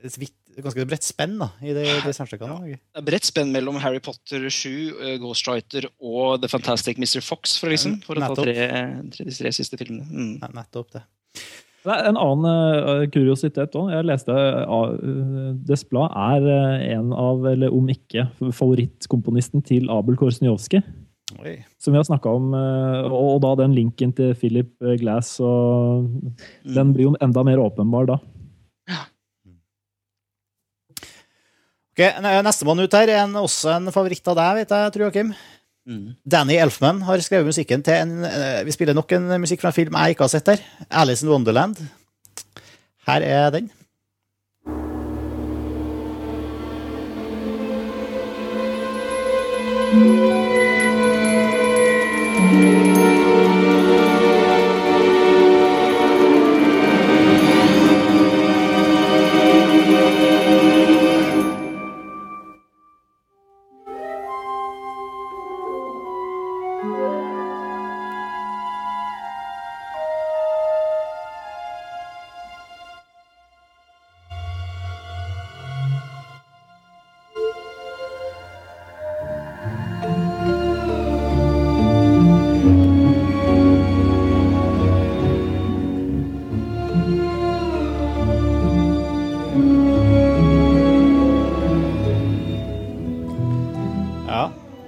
et vitt, ganske bredt spenn da, i det, det soundtrackene. Ja, bredt spenn mellom Harry Potter 7, eh, Ghostwriter og The Fantastic Mr. Fox, for, liksom, for å ta tre, tre, de tre siste filmene. Mm. Nettopp det. Det er en annen eh, kuriositet òg. Jeg leste uh, Desplat er en av, eller om ikke, favorittkomponisten til Abel Korsnjovskij. Som vi har snakka om, og, da den linken til Philip Glass. Og den blir jo enda mer åpenbar da. Ok, ne- Nestemann ut her er en, også en favoritt av deg, vet jeg, tror Joakim. Mm. Danny Elfman har skrevet musikken til en eh, Vi spiller nok en musikk fra en film jeg ikke har sett her. Alice in Wonderland. Her er den. Ja.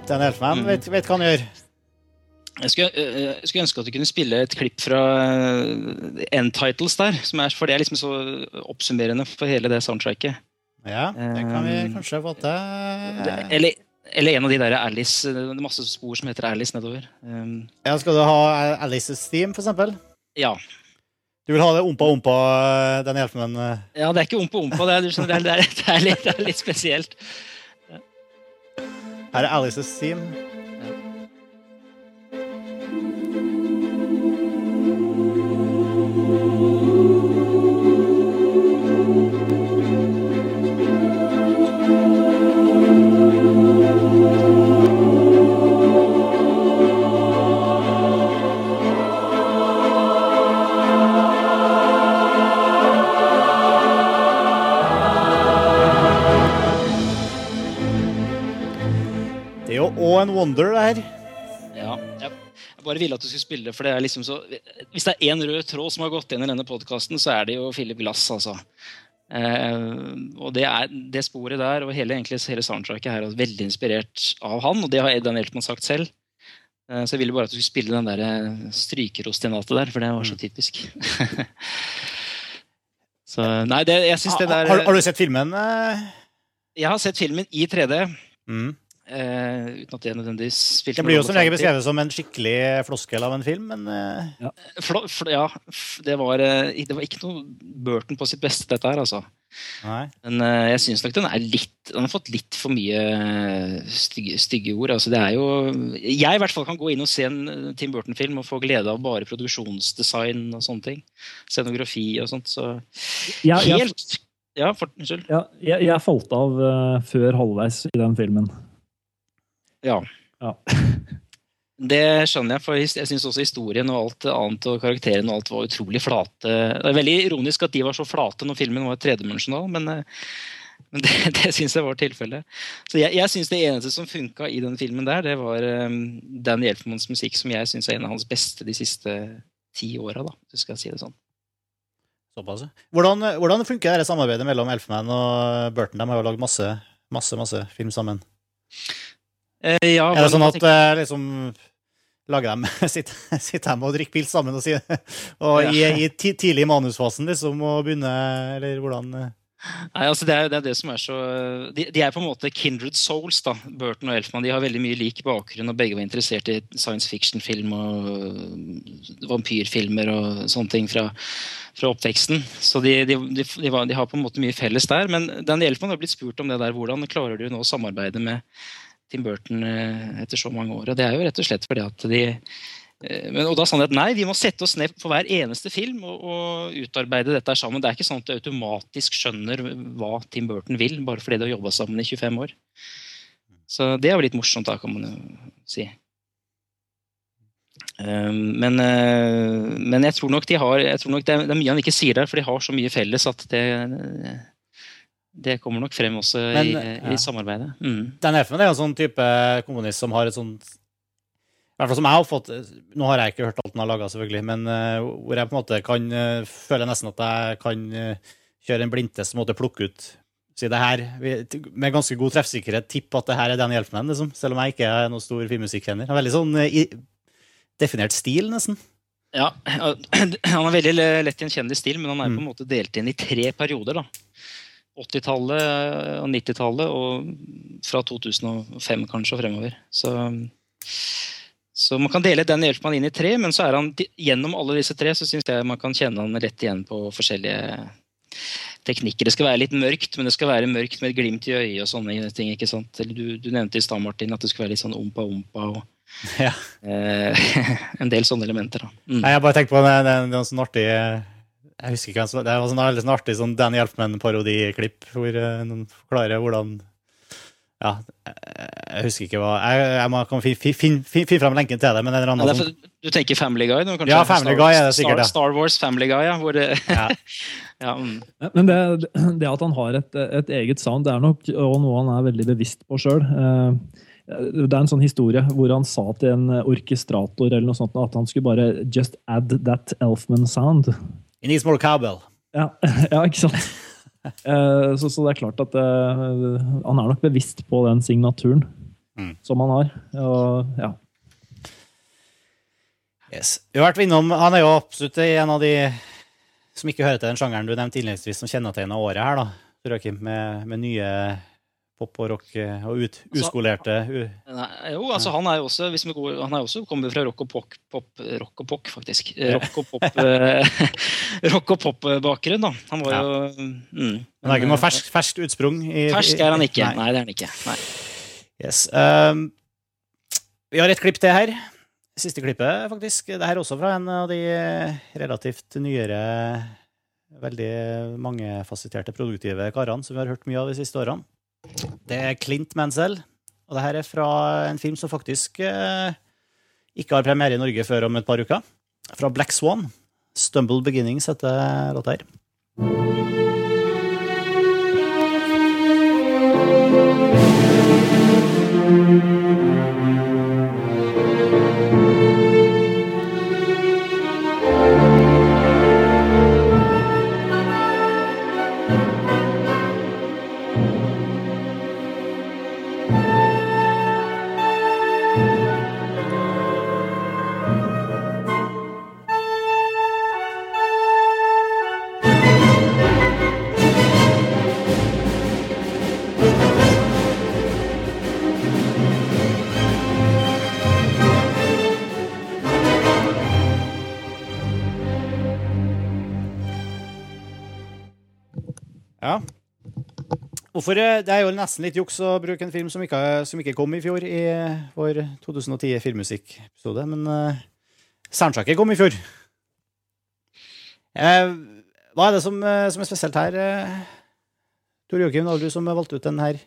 Danny Elfman Mm. vet, vet hva han gjør. Jeg skulle, eh, jeg skulle ønske at du kunne spille et klipp fra eh, End Titles der, som er, for det er liksom så oppsummerende for hele det soundtracket. Ja, det kan vi Um, kanskje få til. Eller, eller en av de der Alice, det er masse spor som heter Alice nedover. Um, Ja, skal du ha Alice's Theme, for eksempel? ja. Du vil ha det ompa ompa, den eh? ja, det er ikke ompa ompa, det det er, det er, det er, litt, det er litt spesielt. Her er Alice Theme. En wonder, det her. Ja, jeg, jeg bare ville at du skulle spille det, for det er liksom så Hvis det er én rød tråd som har gått inn i denne podkasten, så er det jo Philip Glass, altså. Eh, og det, er, det sporet der og hele, egentlig, hele soundtracket her er veldig inspirert av han, og det har Edan Eltman sagt selv. Eh, så jeg ville bare at du skulle spille den der eh, strykerostinatet der, for det var så typisk. så nei, det, jeg syns det der har, har du sett filmen? Jeg har sett filmen i 3D. Mm. Eh, uten at det nødvendigvis spilte Det blir jo som regel beskrevet som en skikkelig floskel av en film, men uh... ja. Fl fl ja, det var, eh, det var ikke noe Burton på sitt beste, dette her, altså. nei. Men uh, jeg syns nok den er litt Den har fått litt for mye stygge, stygge ord. Altså, det er jo Jeg i hvert fall kan gå inn og se en Tim Burton-film og få glede av bare produksjonsdesign og sånne ting. Scenografi og sånt. Så jeg, helt Ja, for, unnskyld. ja, jeg, jeg falt av før halvveis i den filmen. Ja. Ja. Det skjønner jeg, for jeg syns også historien og alt annet og karakteren og alt var utrolig flate. Det er veldig ironisk at de var så flate når filmen var tredimensjonal, men, eh, men det, det syns jeg var tilfellet. Så jeg, jeg syns det eneste som funka i den filmen der, det var um, Dan Elfmans musikk, som jeg syns er en av hans beste de siste ti åra, da, hvis skal si det sånn. Såpass. Hvordan, hvordan funker det samarbeidet mellom Elfman og Burton? De har jo lagd masse, masse, masse film sammen. Eh, ja, Er det sånn at eh, liksom lager dem sitter, sitter hjemme og drikker pils sammen og, sier, og i, i tidlig manusfasen, liksom, og begynner Eller hvordan eh? Nei, altså det er, det er det som er så de, de, er på en måte kindred souls, da, Burton og Elfman. De har veldig mye lik bakgrunn, og begge var interessert i science fiction-film og vampyrfilmer og sånne ting fra, fra oppveksten. Så de, de, var, de, har på en måte mye felles der. Men Danny Elfman har blitt spurt om det der. Hvordan klarer du nå å samarbeide med Tim Burton eh, etter så mange år? Og det er jo rett og slett fordi at de Eh, men, og da sa han at nei, vi må sette oss ned for hver eneste film og, og, utarbeide dette sammen. Det er ikke sånn at du automatisk skjønner hva Tim Burton vil, bare fordi de har jobba sammen i 25 år. Så det er jo litt morsomt, da, kan man jo si. Um, men, uh, men, jeg tror nok, de har, tror nok det, det er mye han ikke sier der, for de har så mye felles at det, det kommer nok frem også men, i, ja. i, samarbeidet. Mm. Dan Elfman er en sånn type kommunist som har et sånt hvert fall som jeg har fått, Nå har jeg ikke hørt alt den har laga, selvfølgelig, men uh, hvor jeg på en måte kan uh, føler nesten at jeg kan uh, kjøre en blindtest og plukke ut si det her, med ganske god treffsikkerhet tippe at det her er den hjelpen hennes, liksom, selv om jeg ikke er noen stor filmmusikkkenner. Veldig sånn i, definert stil, nesten. Ja, han er veldig lett gjenkjennelig stil, men han er mm. på en måte delt inn i tre perioder. da. 80-tallet og 90-tallet, og fra 2005 kanskje og fremover. Så så man kan dele den hjelpen inn i tre, men så er han gjennom alle disse tre så syns jeg man kan kjenne han rett igjen på forskjellige teknikker. Det skal være litt mørkt, men det skal være mørkt med et glimt i øyet og sånne ting. ikke sant? Du, du, nevnte i stad, Martin, at det skulle være litt sånn ompa-ompa og ja. eh, en del sånne elementer. da. Mm. Jeg bare tenker på det, det, det, sånn artig jeg husker ikke, Det var sånn, sånn artig sånn Danny Elfman-parodiklipp hvor uh, noen forklarer hvordan ja, jeg husker ikke hva Jeg, jeg må finne fin, fin, fin fram lenken til det. men en eller annen ja, Du tenker Family Guy? Nå, ja, Family Star, Guy er det sikkert Star, Star Wars Family Guy, ja. Hvor ja. ja mm. Men det, det, at han har et, et, eget sound, det er nok og noe han er veldig bevisst på sjøl. Eh, det er en sånn historie hvor han sa til en orkestrator eller noe sånt, at han skulle bare just add that Elfman sound. He needs more cowbell. Ja, ja ikke sant? Eh, så, så, det er klart at uh, han er nok bevisst på den signaturen mm. som han har. Og, ja. Yes. Vi har vært innom, Han er jo absolutt en av de som ikke hører til den sjangeren du nevnte innledningsvis, som kjennetegner året her, da, med, med nye pop og rock eh, og ut, altså, uskolerte u nei, Jo, altså han er jo også hvis vi går, han er også kommet fra rock og pop, pop rock og pop, faktisk. Rock og pop eh, rock og pop-bakgrunn, da. Han var ja. jo mm, Han er ikke noe ferskt utsprung? I, fersk er han ikke. Nei, nei det er han ikke. Nei. Yes. Um, vi har et klipp til her. Siste klippet, faktisk. Det her er også fra en av de relativt nyere veldig mangefasetterte produktive karene som vi har hørt mye av de siste årene. Det er Clint Mansell. Og det her er fra en film som faktisk eh, ikke har premiere i Norge før om et par uker. Fra Black Swan. 'Stumble Beginnings' heter låta her. Hvorfor, eh, Det er jo nesten litt juks å bruke en film som ikke, som ikke kom i fjor, i vår 2010 filmmusikkepisode, men uh, soundtracket kom i fjor. Uh, hva er det som, uh, som er spesielt her, uh, Tor Joakim? Du som valgte ut den her.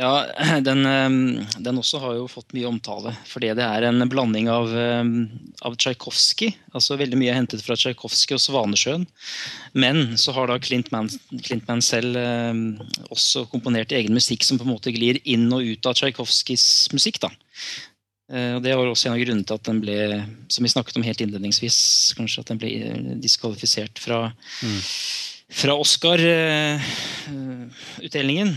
Ja, den, ehm, den, også har jo fått mye omtale. Fordi det er en blanding av, ehm, av Tsjajkovskij. Altså veldig mye er hentet fra Tsjajkovskij og Svanesjøen. Men så har da Clint, Man, Clint Mansell ehm, også komponert egen musikk som på en måte glir inn og ut av Tsjajkovskijs musikk. da. Eh, og Det var også en av grunnene til at den ble som vi snakket om helt innledningsvis, kanskje at den ble eh, diskvalifisert fra, mm. fra Oscar-utdelingen.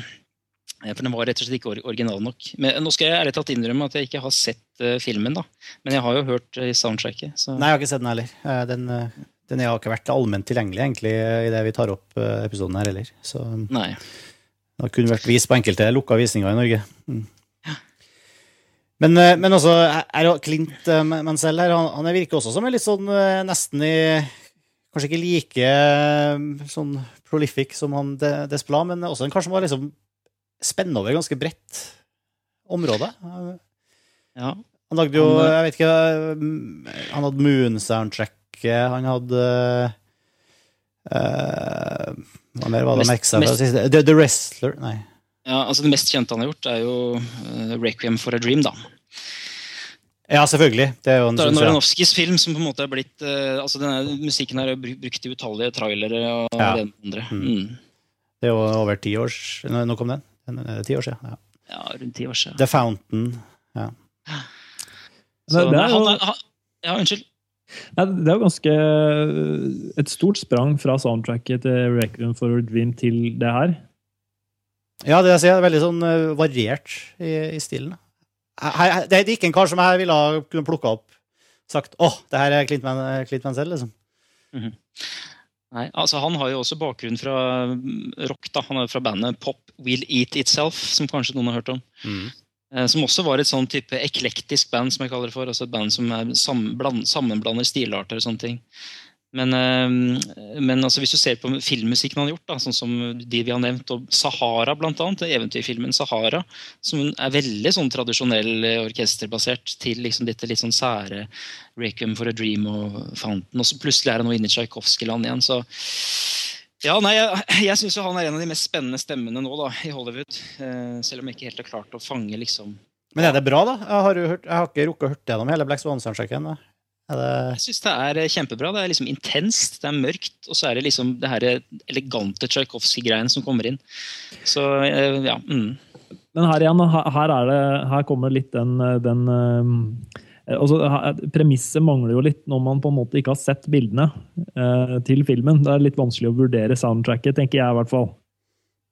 For den var rett og slett ikke original nok. Men nå skal jeg ærlig talt innrømme at jeg ikke har sett uh, filmen, da. Men jeg har jo hørt uh, soundtracket. Så. Nei, jeg har ikke sett den heller. Uh, den, den har ikke vært allment tilgjengelig egentlig i det vi tar opp episoden her heller. Så Nei. det har kun vært vist på enkelte lukka visninger i Norge. Mm. Men, men også er Clint Mansell her, han, han virker også som en litt sånn nesten i Kanskje ikke like sånn prolific som han Desplat, men også en kanskje var liksom spenner over ganske bredt område. Ja. Han lagde jo Jeg vet ikke Han hadde Moon-soundtracket, han hadde uh, Hva mer var det mest, merke seg? The, The, Wrestler? Nei. Ja, altså Det mest kjente han har gjort, er jo uh, Requiem for a Dream, da. Ja, selvfølgelig. Det er jo en det er Noranovskijs film som på en måte er blitt uh, altså denne Musikken er brukt i utallige trailere og ja. det andre. Mm. Mm. Det er jo over ti år Nå kom den? Ti år siden. Ja. ja, rundt ti år siden. The Fountain. Ja. Så, det, er jo, han, han, ja, unnskyld. Nei, det er jo ganske et stort sprang fra soundtracket til Requiem for a Dream til det her. Ja, det jeg sier, er veldig sånn eh, variert i, i stilen. Her, det er ikke en kar som jeg ville kunne plukka opp sagt åh, oh, det her er Clint, Man, Clint Mansell, liksom. Mm -hmm. Nei, altså Han har jo også bakgrunn fra mm, rock. da, Han er fra bandet Pop Will Eat Itself, som kanskje noen har hørt om. Mm. Eh, som også var et sånn type eklektisk band, som jeg kaller det for. altså Et band som sammenblander stilarter og sånne ting. Men, eh, men altså, hvis du ser på filmmusikken han har gjort, da, sånn som de vi har nevnt, og Sahara bl.a., eventyrfilmen Sahara, som er veldig sånn tradisjonell orkesterbasert til liksom dette litt sånn sære Requiem for a Dream og Fountain. Og så plutselig er han nå inne i Tsjajkovskij-land igjen. så ja, nei, Jeg, jeg syns han er en av de mest spennende stemmene nå da, i Hollywood. Eh, selv om jeg ikke helt har klart å fange liksom Men er det bra, da? Jeg har, hørt, jeg har ikke rukket å høre gjennom hele Black Swan-soundtracken. Det... Jeg syns det er eh, kjempebra. Det er liksom intenst, det er mørkt, og så er det liksom det her elegante Tsjajkovskij-greien som kommer inn. Så eh, ja. Mm. Men her igjen, her, det, her kommer litt den, den eh, altså, Premisset mangler jo litt når man på en måte ikke har sett bildene eh, til filmen. Det er litt vanskelig å vurdere soundtracket, tenker jeg i hvert fall.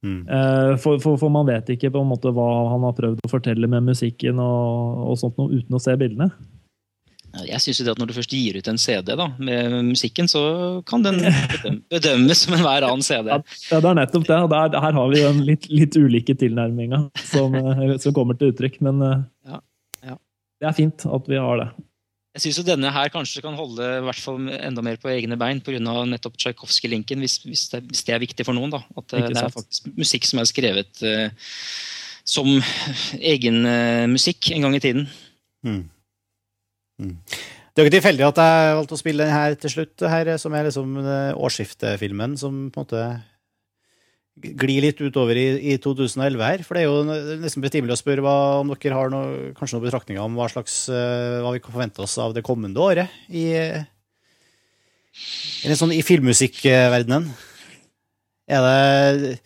Mm. Eh, for, for, for, man vet ikke på en måte hva han har prøvd å fortelle med musikken og, og sånt noe uten å se bildene. Jeg synes jo det at Når du først gir ut en CD da, med musikken, så kan den bedømmes som enhver annen CD. Ja, Det er nettopp det. Der, her har vi den litt, litt ulike tilnærminga som, eh, som, kommer til uttrykk. Men eh, ja, ja. det er fint at vi har det. Jeg syns denne her kanskje kan holde i hvert fall enda mer på egne bein pga. nettopp Tsjajkovskij-linken, hvis, hvis, hvis, det er viktig for noen. da, At eh, det er faktisk musikk som er skrevet uh, som egen uh, musikk en gang i tiden. Mm. Mm. Det er jo ikke tilfeldig at jeg valgte å spille den her til slutt, her, som er liksom eh, årsskiftefilmen som på en måte glir litt utover i, i 2011 her. For det er jo nesten betimelig å spørre hva, om dere har noe, kanskje noen betraktninger om hva, slags, uh, hva vi kan forvente oss av det kommende året i, i, sånn, i filmmusikkverdenen. Er det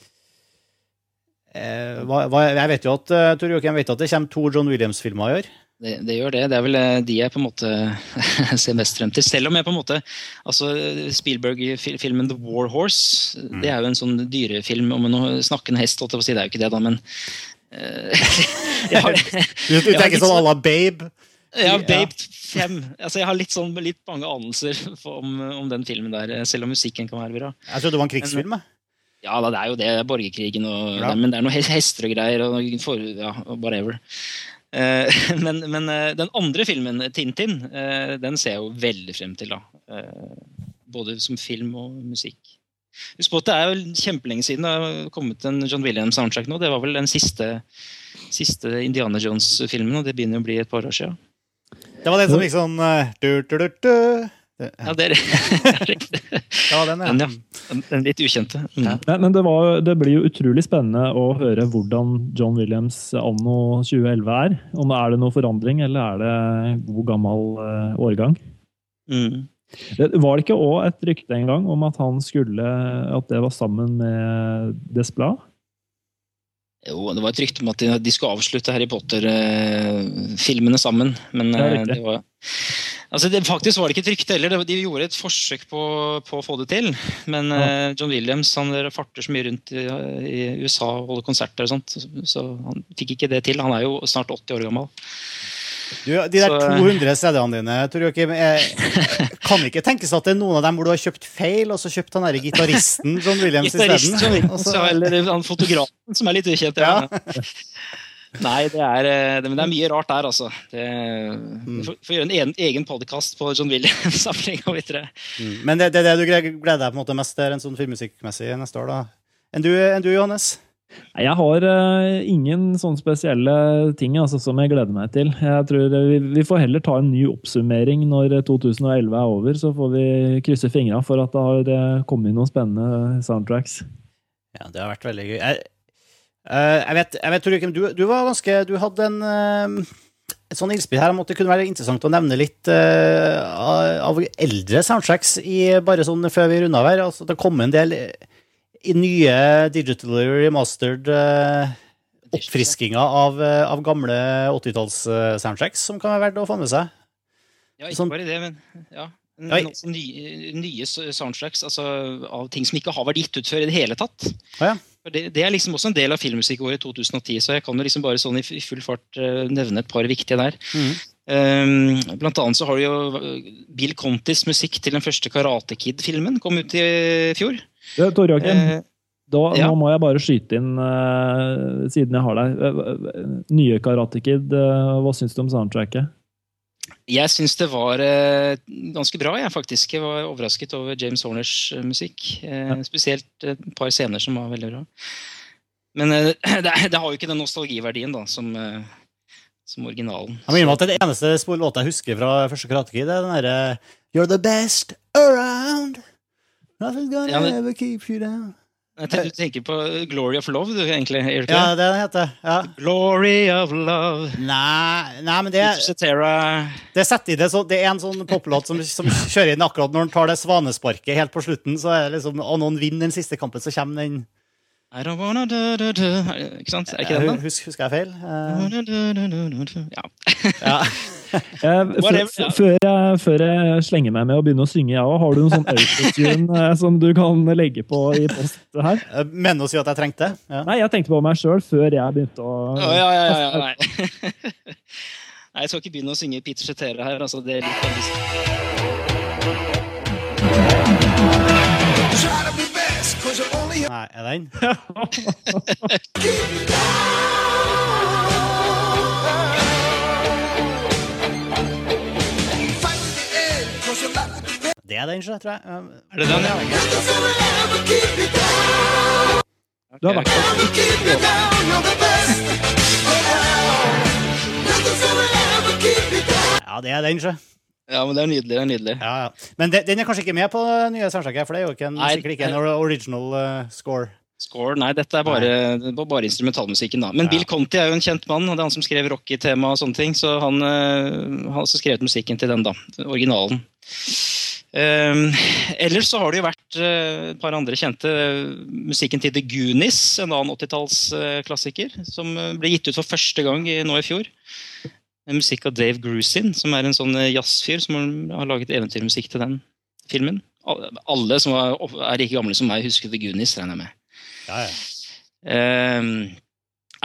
uh, hva, hva, Jeg vet jo at Tor Joakim vet at det kommer to John Williams-filmer i år. Det, det, gjør det. Det er vel eh, de jeg på en måte ser mest frem til. Selv om jeg på en måte altså Spielberg-filmen 'The War Horse' mm. det er jo en sånn dyrefilm om en snakkende hest. Det er jo ikke det, da, men uh, har, Du, du tenker sånn à la Babe? Ja, Babe 5. Altså, jeg har litt, sånn, litt mange anelser om, om, den filmen der, selv om musikken kan være bra. Jeg trodde det var en krigsfilm. Men, ja, det er jo det. Borgerkrigen og ja. Men det er noen hester og greier. og for, ja, whatever. Eh, men, men, eh, den andre filmen, 'Tintin', eh, den ser jeg jo veldig frem til. da. Både som film og musikk. Husk på at Det er jo kjempelenge siden det har kommet en John Williams-soundtrack nå. Det var vel den siste, siste Indiana Jones-filmen, og det begynner å bli et par år siden. Det var den som gikk sånn du, du, du, ja, det er riktig. ja, den, er. Den, den litt ukjente. Mm. Men, men det, var, det, blir jo utrolig spennende å høre hvordan John Williams anno 2011 er. Om er det noe forandring, eller er det god, gammel uh, årgang? Mm. Det, var det ikke òg et rykte en gang om at han skulle At det var sammen med Desplat? Jo, det var et rykte om at de skulle avslutte Harry Potter-filmene sammen. Men det, det var Altså, det, faktisk var det ikke et rykte heller. De gjorde et forsøk på, på å få det til. Men ja. uh, John Williams han farter så mye rundt i, i USA og holder konserter og sånt, så, så han fikk ikke det til. Han er jo snart 80 år gammel. Du, de der 200 CD-ene dine Tor Joakim, kan ikke tenkes at det er noen av dem hvor du har kjøpt feil, og så kjøpt han derre gitaristen John Williams isteden? Eller han fotografen som er litt ukjent. Ja. ja. Nei, det er, eh, det, men det er mye rart der, altså. Det, mm. Vi får gjøre en egen, egen podkast på John Williams-samlinga. Mm. Men det, det er det du gleder deg på en måte mest til, en sånn filmmusikkmessig neste år, da? Enn du, en du Johannes? Jeg har uh, ingen sånne spesielle ting altså, som jeg gleder meg til. Jeg tror vi, vi, får heller ta en ny oppsummering når 2011 er over. Så får vi krysse fingra for at det har uh, kommet inn noen spennende soundtracks. Ja, det har vært veldig gøy. Jeg, jeg vet, jeg vet Joachim, du, du, var ganske Du hadde en et sånn innspill her om at det kunne være interessant å nevne litt av eldre soundtracks i, bare sånn før vi runder av her. Altså, det kom en del i nye digitally remastered uh, oppfriskinger av, uh, av gamle 80-talls-soundtracks uh, som kan være verdt å få med seg. Ja, ikke sånn, bare det, men ja. Men også nye, nye, soundtracks altså, av ting som ikke har vært gitt ut før i det hele tatt. Ja, ja. Det, det, er liksom også en del av filmmusikkåret 2010, så jeg kan jo liksom bare sånn i full fart nevne et par viktige der. Mm. Um, blant annet så har du jo Bill Contis musikk til den første Karate Kid-filmen kom ut i fjor. Ja, Torjaken, eh, da, ja. nå må jeg bare skyte inn, uh, siden jeg har deg. Uh, nye Karate Kid, uh, hva syns du om soundtracket? Jeg syns det var ganske bra, jeg faktisk. Jeg var overrasket over James Horners musikk. Ja. Spesielt et par scener som var veldig bra. Men det, det, har jo ikke den nostalgiverdien da, som, som originalen. Jeg mener at Det eneste låta jeg husker fra første Karate Kid, er den derre You're the best around. Nothing's gonna ja, men, ever keep you down. Du tenker på Glory of Love, du, egentlig? Er det ja, det heter ja. Glory of Love. Nei, nei men det Det setter i det, så, det er en sånn poplåt som, som, kjører inn akkurat når han tar det svanesparket helt på slutten, så er det liksom, og noen vinner den siste kampen, så kommer den I don't wanna do, do, do. Ikke sant? Er ikke den, da? Husk, husker jeg feil? Uh... Ja. ja. før, før, jeg, før, jeg, slenger meg med å begynne å synge, jeg òg, har du noen sånn autotune eh, som du kan legge på i post her? Eh, mener å si at jeg trengte? Ja. Nei, jeg tenkte på meg sjøl før jeg begynte å oh, ja, ja, ja, ja, nei. nei. jeg skal ikke begynne å synge Peter Cetera her. altså det er litt Nei, er den? Det er den, tror jeg. Er det den, ja? Du har vært Ja, det er den, sjø. Ja, men det er nydelig. det er nydelig. Ja, ja. Men de, den er kanskje ikke med på nye soundtracket, for det er jo ikke en, nei, sikkert ikke en original uh, score. Score, Nei, dette er bare, bare instrumentalmusikken. da. Men ja. Bill Conti er jo en kjent mann, det er han som skrev Rocky-tema og sånne ting. Så han uh, har også skrevet musikken til den, da. Originalen. Um, ellers så har det jo vært uh, et par andre kjente. musikken til The Goonies, en annen 80-tallsklassiker, som ble gitt ut for første gang i, nå i fjor musikk av Dave Grusin, som er en sånn eh, jazzfyr som har laget eventyrmusikk til den filmen. Alle som er, like gamle som meg, husker The Goonies, regner jeg med. Ja, ja. Um,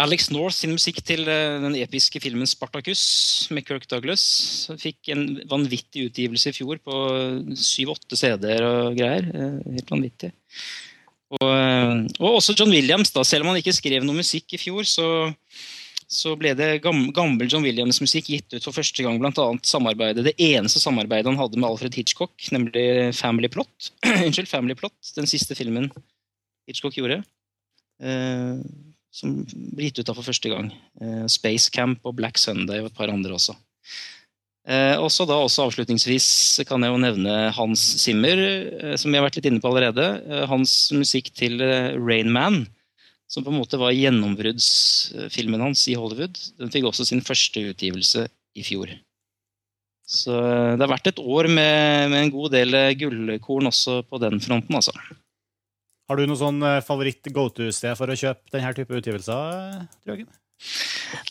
Alex North sin musikk til uh, den episke filmen 'Spartacus' med Kirk Douglas fikk en vanvittig utgivelse i fjor på syv-åtte CD-er og greier. Uh, helt vanvittig. Og, og, også John Williams, da. Selv om han ikke skrev noe musikk i fjor, så så ble det gammel John Williams-musikk gitt ut for første gang. Blant annet samarbeidet, det eneste samarbeidet han hadde med Alfred Hitchcock, nemlig Family Plot. Unnskyld, Family Plot, den siste filmen Hitchcock gjorde. Eh, som ble gitt ut da for første gang. Eh, Space Camp og Black Sunday og et par andre også. Eh, også da også Avslutningsvis kan jeg jo nevne Hans Zimmer, eh, som vi har vært litt inne på allerede. Eh, hans musikk til eh, Rain Man som på en måte var gjennombruddsfilmen hans i Hollywood. Den fikk også sin første utgivelse i fjor. Så eh, det har vært et år med, med en god del eh, gullkorn også på den fronten, altså. Har du noe sånn eh, favoritt go to-sted for å kjøpe denne type utgivelser? Jørgen?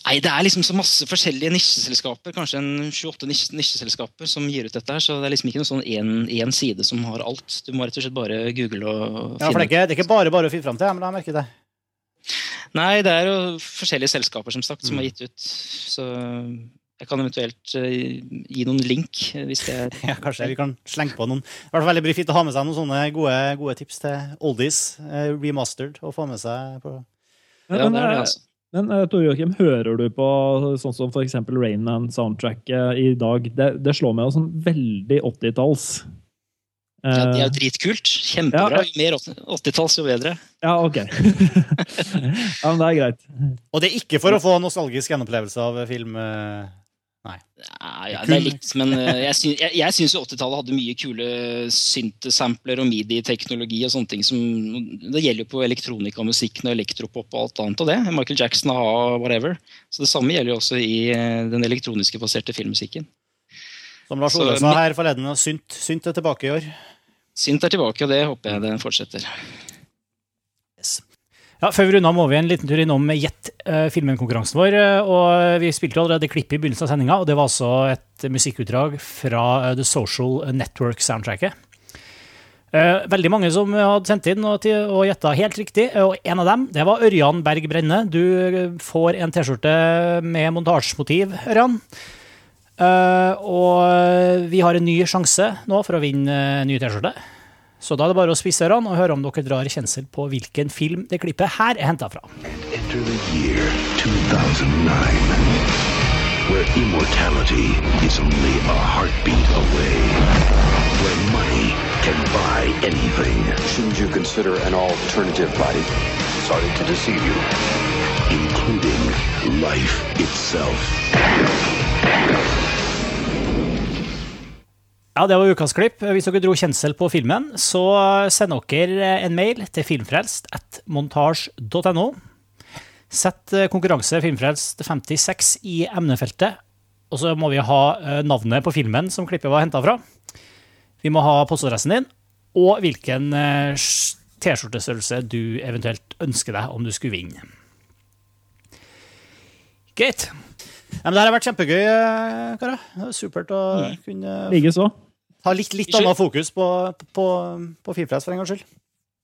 Nei, det er liksom så masse forskjellige nisjeselskaper, kanskje en 28 nisje- nisjeselskaper som gir ut dette her, så det er liksom ikke noe sånn én side som har alt. Du må rett og slett bare google og Ja, for det er ikke, det er ikke bare bare å finne fram til, men jeg merker det. Nei, det er jo forskjellige selskaper som sagt som Mm. har gitt ut. Så jeg kan eventuelt uh, gi noen link eh, hvis det er Ja, kanskje vi kan slenge på noen. I Det fall veldig fint å ha med seg noen sånne gode, gode tips til oldies, Uh, remastered, å få med seg på Ja, Men, det er det, altså. men eh, Tor Joakim, hører du på sånn som f.eks. Rainman-soundtracket i dag? Det, det slår meg jo som veldig 80-talls. Ja, det er Eh, jo dritkult. Kjempebra. Ja. Jo mer 80-talls, jo bedre. ja, ok. ja, men det er greit. Og det er ikke for å få nostalgisk gjenopplevelse av film. Nei. Ja, ja, det er litt, men eh, jeg, syns, jeg, jeg syns jo 80-tallet hadde mye kule syntesampler og midi-teknologi og sånne ting som Det gjelder jo på elektronika, musikken og elektropop og alt annet og det. Michael Jackson, og whatever. Så det samme gjelder jo også i eh, den elektroniske baserte filmmusikken. Som Lars-Olesen Ole sa her forleden, synt, synt er tilbake i år. Synt er tilbake, og det håper jeg det fortsetter. Ja, Før vi runder må vi en liten tur innom Gjett uh, filmen-konkurransen vår. eh, og Vi spilte allerede klipp i begynnelsen av sendinga, og det var altså et musikkutdrag fra eh, The Social Network-soundtracket. Eh, veldig mange som hadde sendt inn og, og gjetta helt riktig, og en av dem det var Ørjan Berg Brenne. Du eh, får en T-skjorte med montasjemotiv, Ørjan. Eh, og vi har en ny sjanse nå for å vinne eh, ny T-skjorte. Så da er det bare å spisse ørene og høre om dere drar kjensel på hvilken film det klippet her er henta fra. Enter the year 2009, where immortality is only a heartbeat away, where money can buy anything, Shouldn't you consider an alternative body? Sorry to deceive you, including life itself. Ja, det var ukas klipp. Hvis dere dro kjensel på filmen, så send dere en mail til filmfrelst at montasj.no. Sett eh, konkurranse Filmfrelst 56 i emnefeltet. Og så må vi ha eh, navnet på filmen som klippet var henta fra. Vi må ha postadressen din, og hvilken eh, T-skjortestørrelse du eventuelt ønsker deg om du skulle vinne. Greit. Ja, men det her har vært kjempegøy, karer. Er Supert å kunne Likeså. Ha litt, litt annet fokus på, på, på Filmfrelst for en gangs skyld.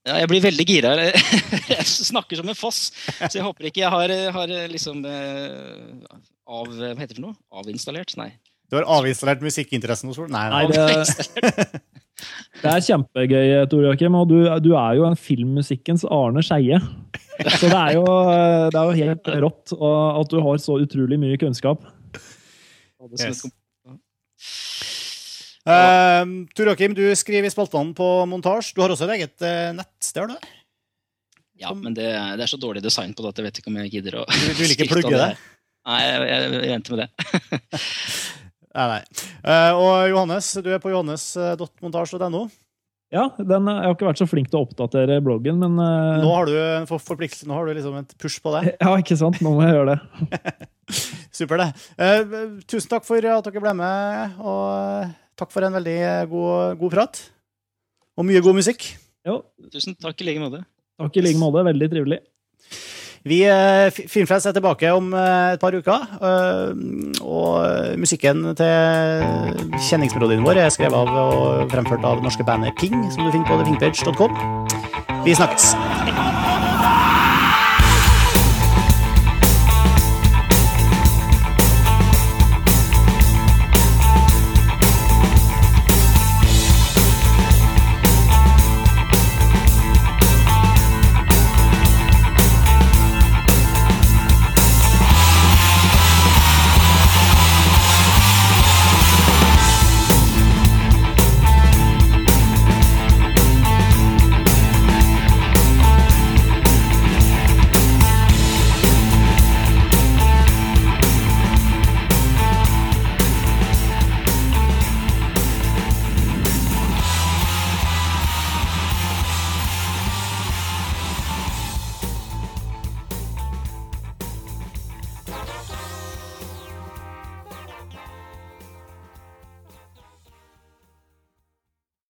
Ja, jeg blir veldig gira. Jeg snakker som en foss, så jeg håper ikke jeg har, har liksom eh, av, Hva heter det for noe? Avinstallert? Nei. Du har avinstallert musikkinteressen hos folk? Nei, Nei, nei. det, det er kjempegøy, Tor Joakim. Og du, du er jo en filmmusikkens Arne Skeie. Så det er, jo, det er jo helt rått at du har så utrolig mye kunnskap. Yes. Uh, Tor Joakim, du skriver i spaltene på montasje. Du har også et eget uh, nettsted, har du det? Ja, men det, det er så dårlig design på det at jeg vet ikke om jeg gidder å Du, du vil ikke plugge det? Nei, jeg, jeg, jeg venter med det. Nei, nei. Uh, og Johannes, du er på johannes.montasje.no. Ja, den, jeg har ikke vært så flink til å oppdatere bloggen, men uh, Nå har du en for forpliktelse, nå har du liksom et push på deg. Ja, ikke sant? Nå må jeg gjøre det. Supert, det. Uh, tusen takk for at dere ble med, og takk for en veldig god, god prat. Og mye god musikk. Jo, Tusen takk i like måte. takk i like måte. Veldig trivelig. Vi eh, Fi- er tilbake om eh, et par uker. eh, Og musikken til kjenningsmelodien vår er skrevet av og fremført av norske bandet Ping, som du finner på thepingpage.com. Vi snakkes.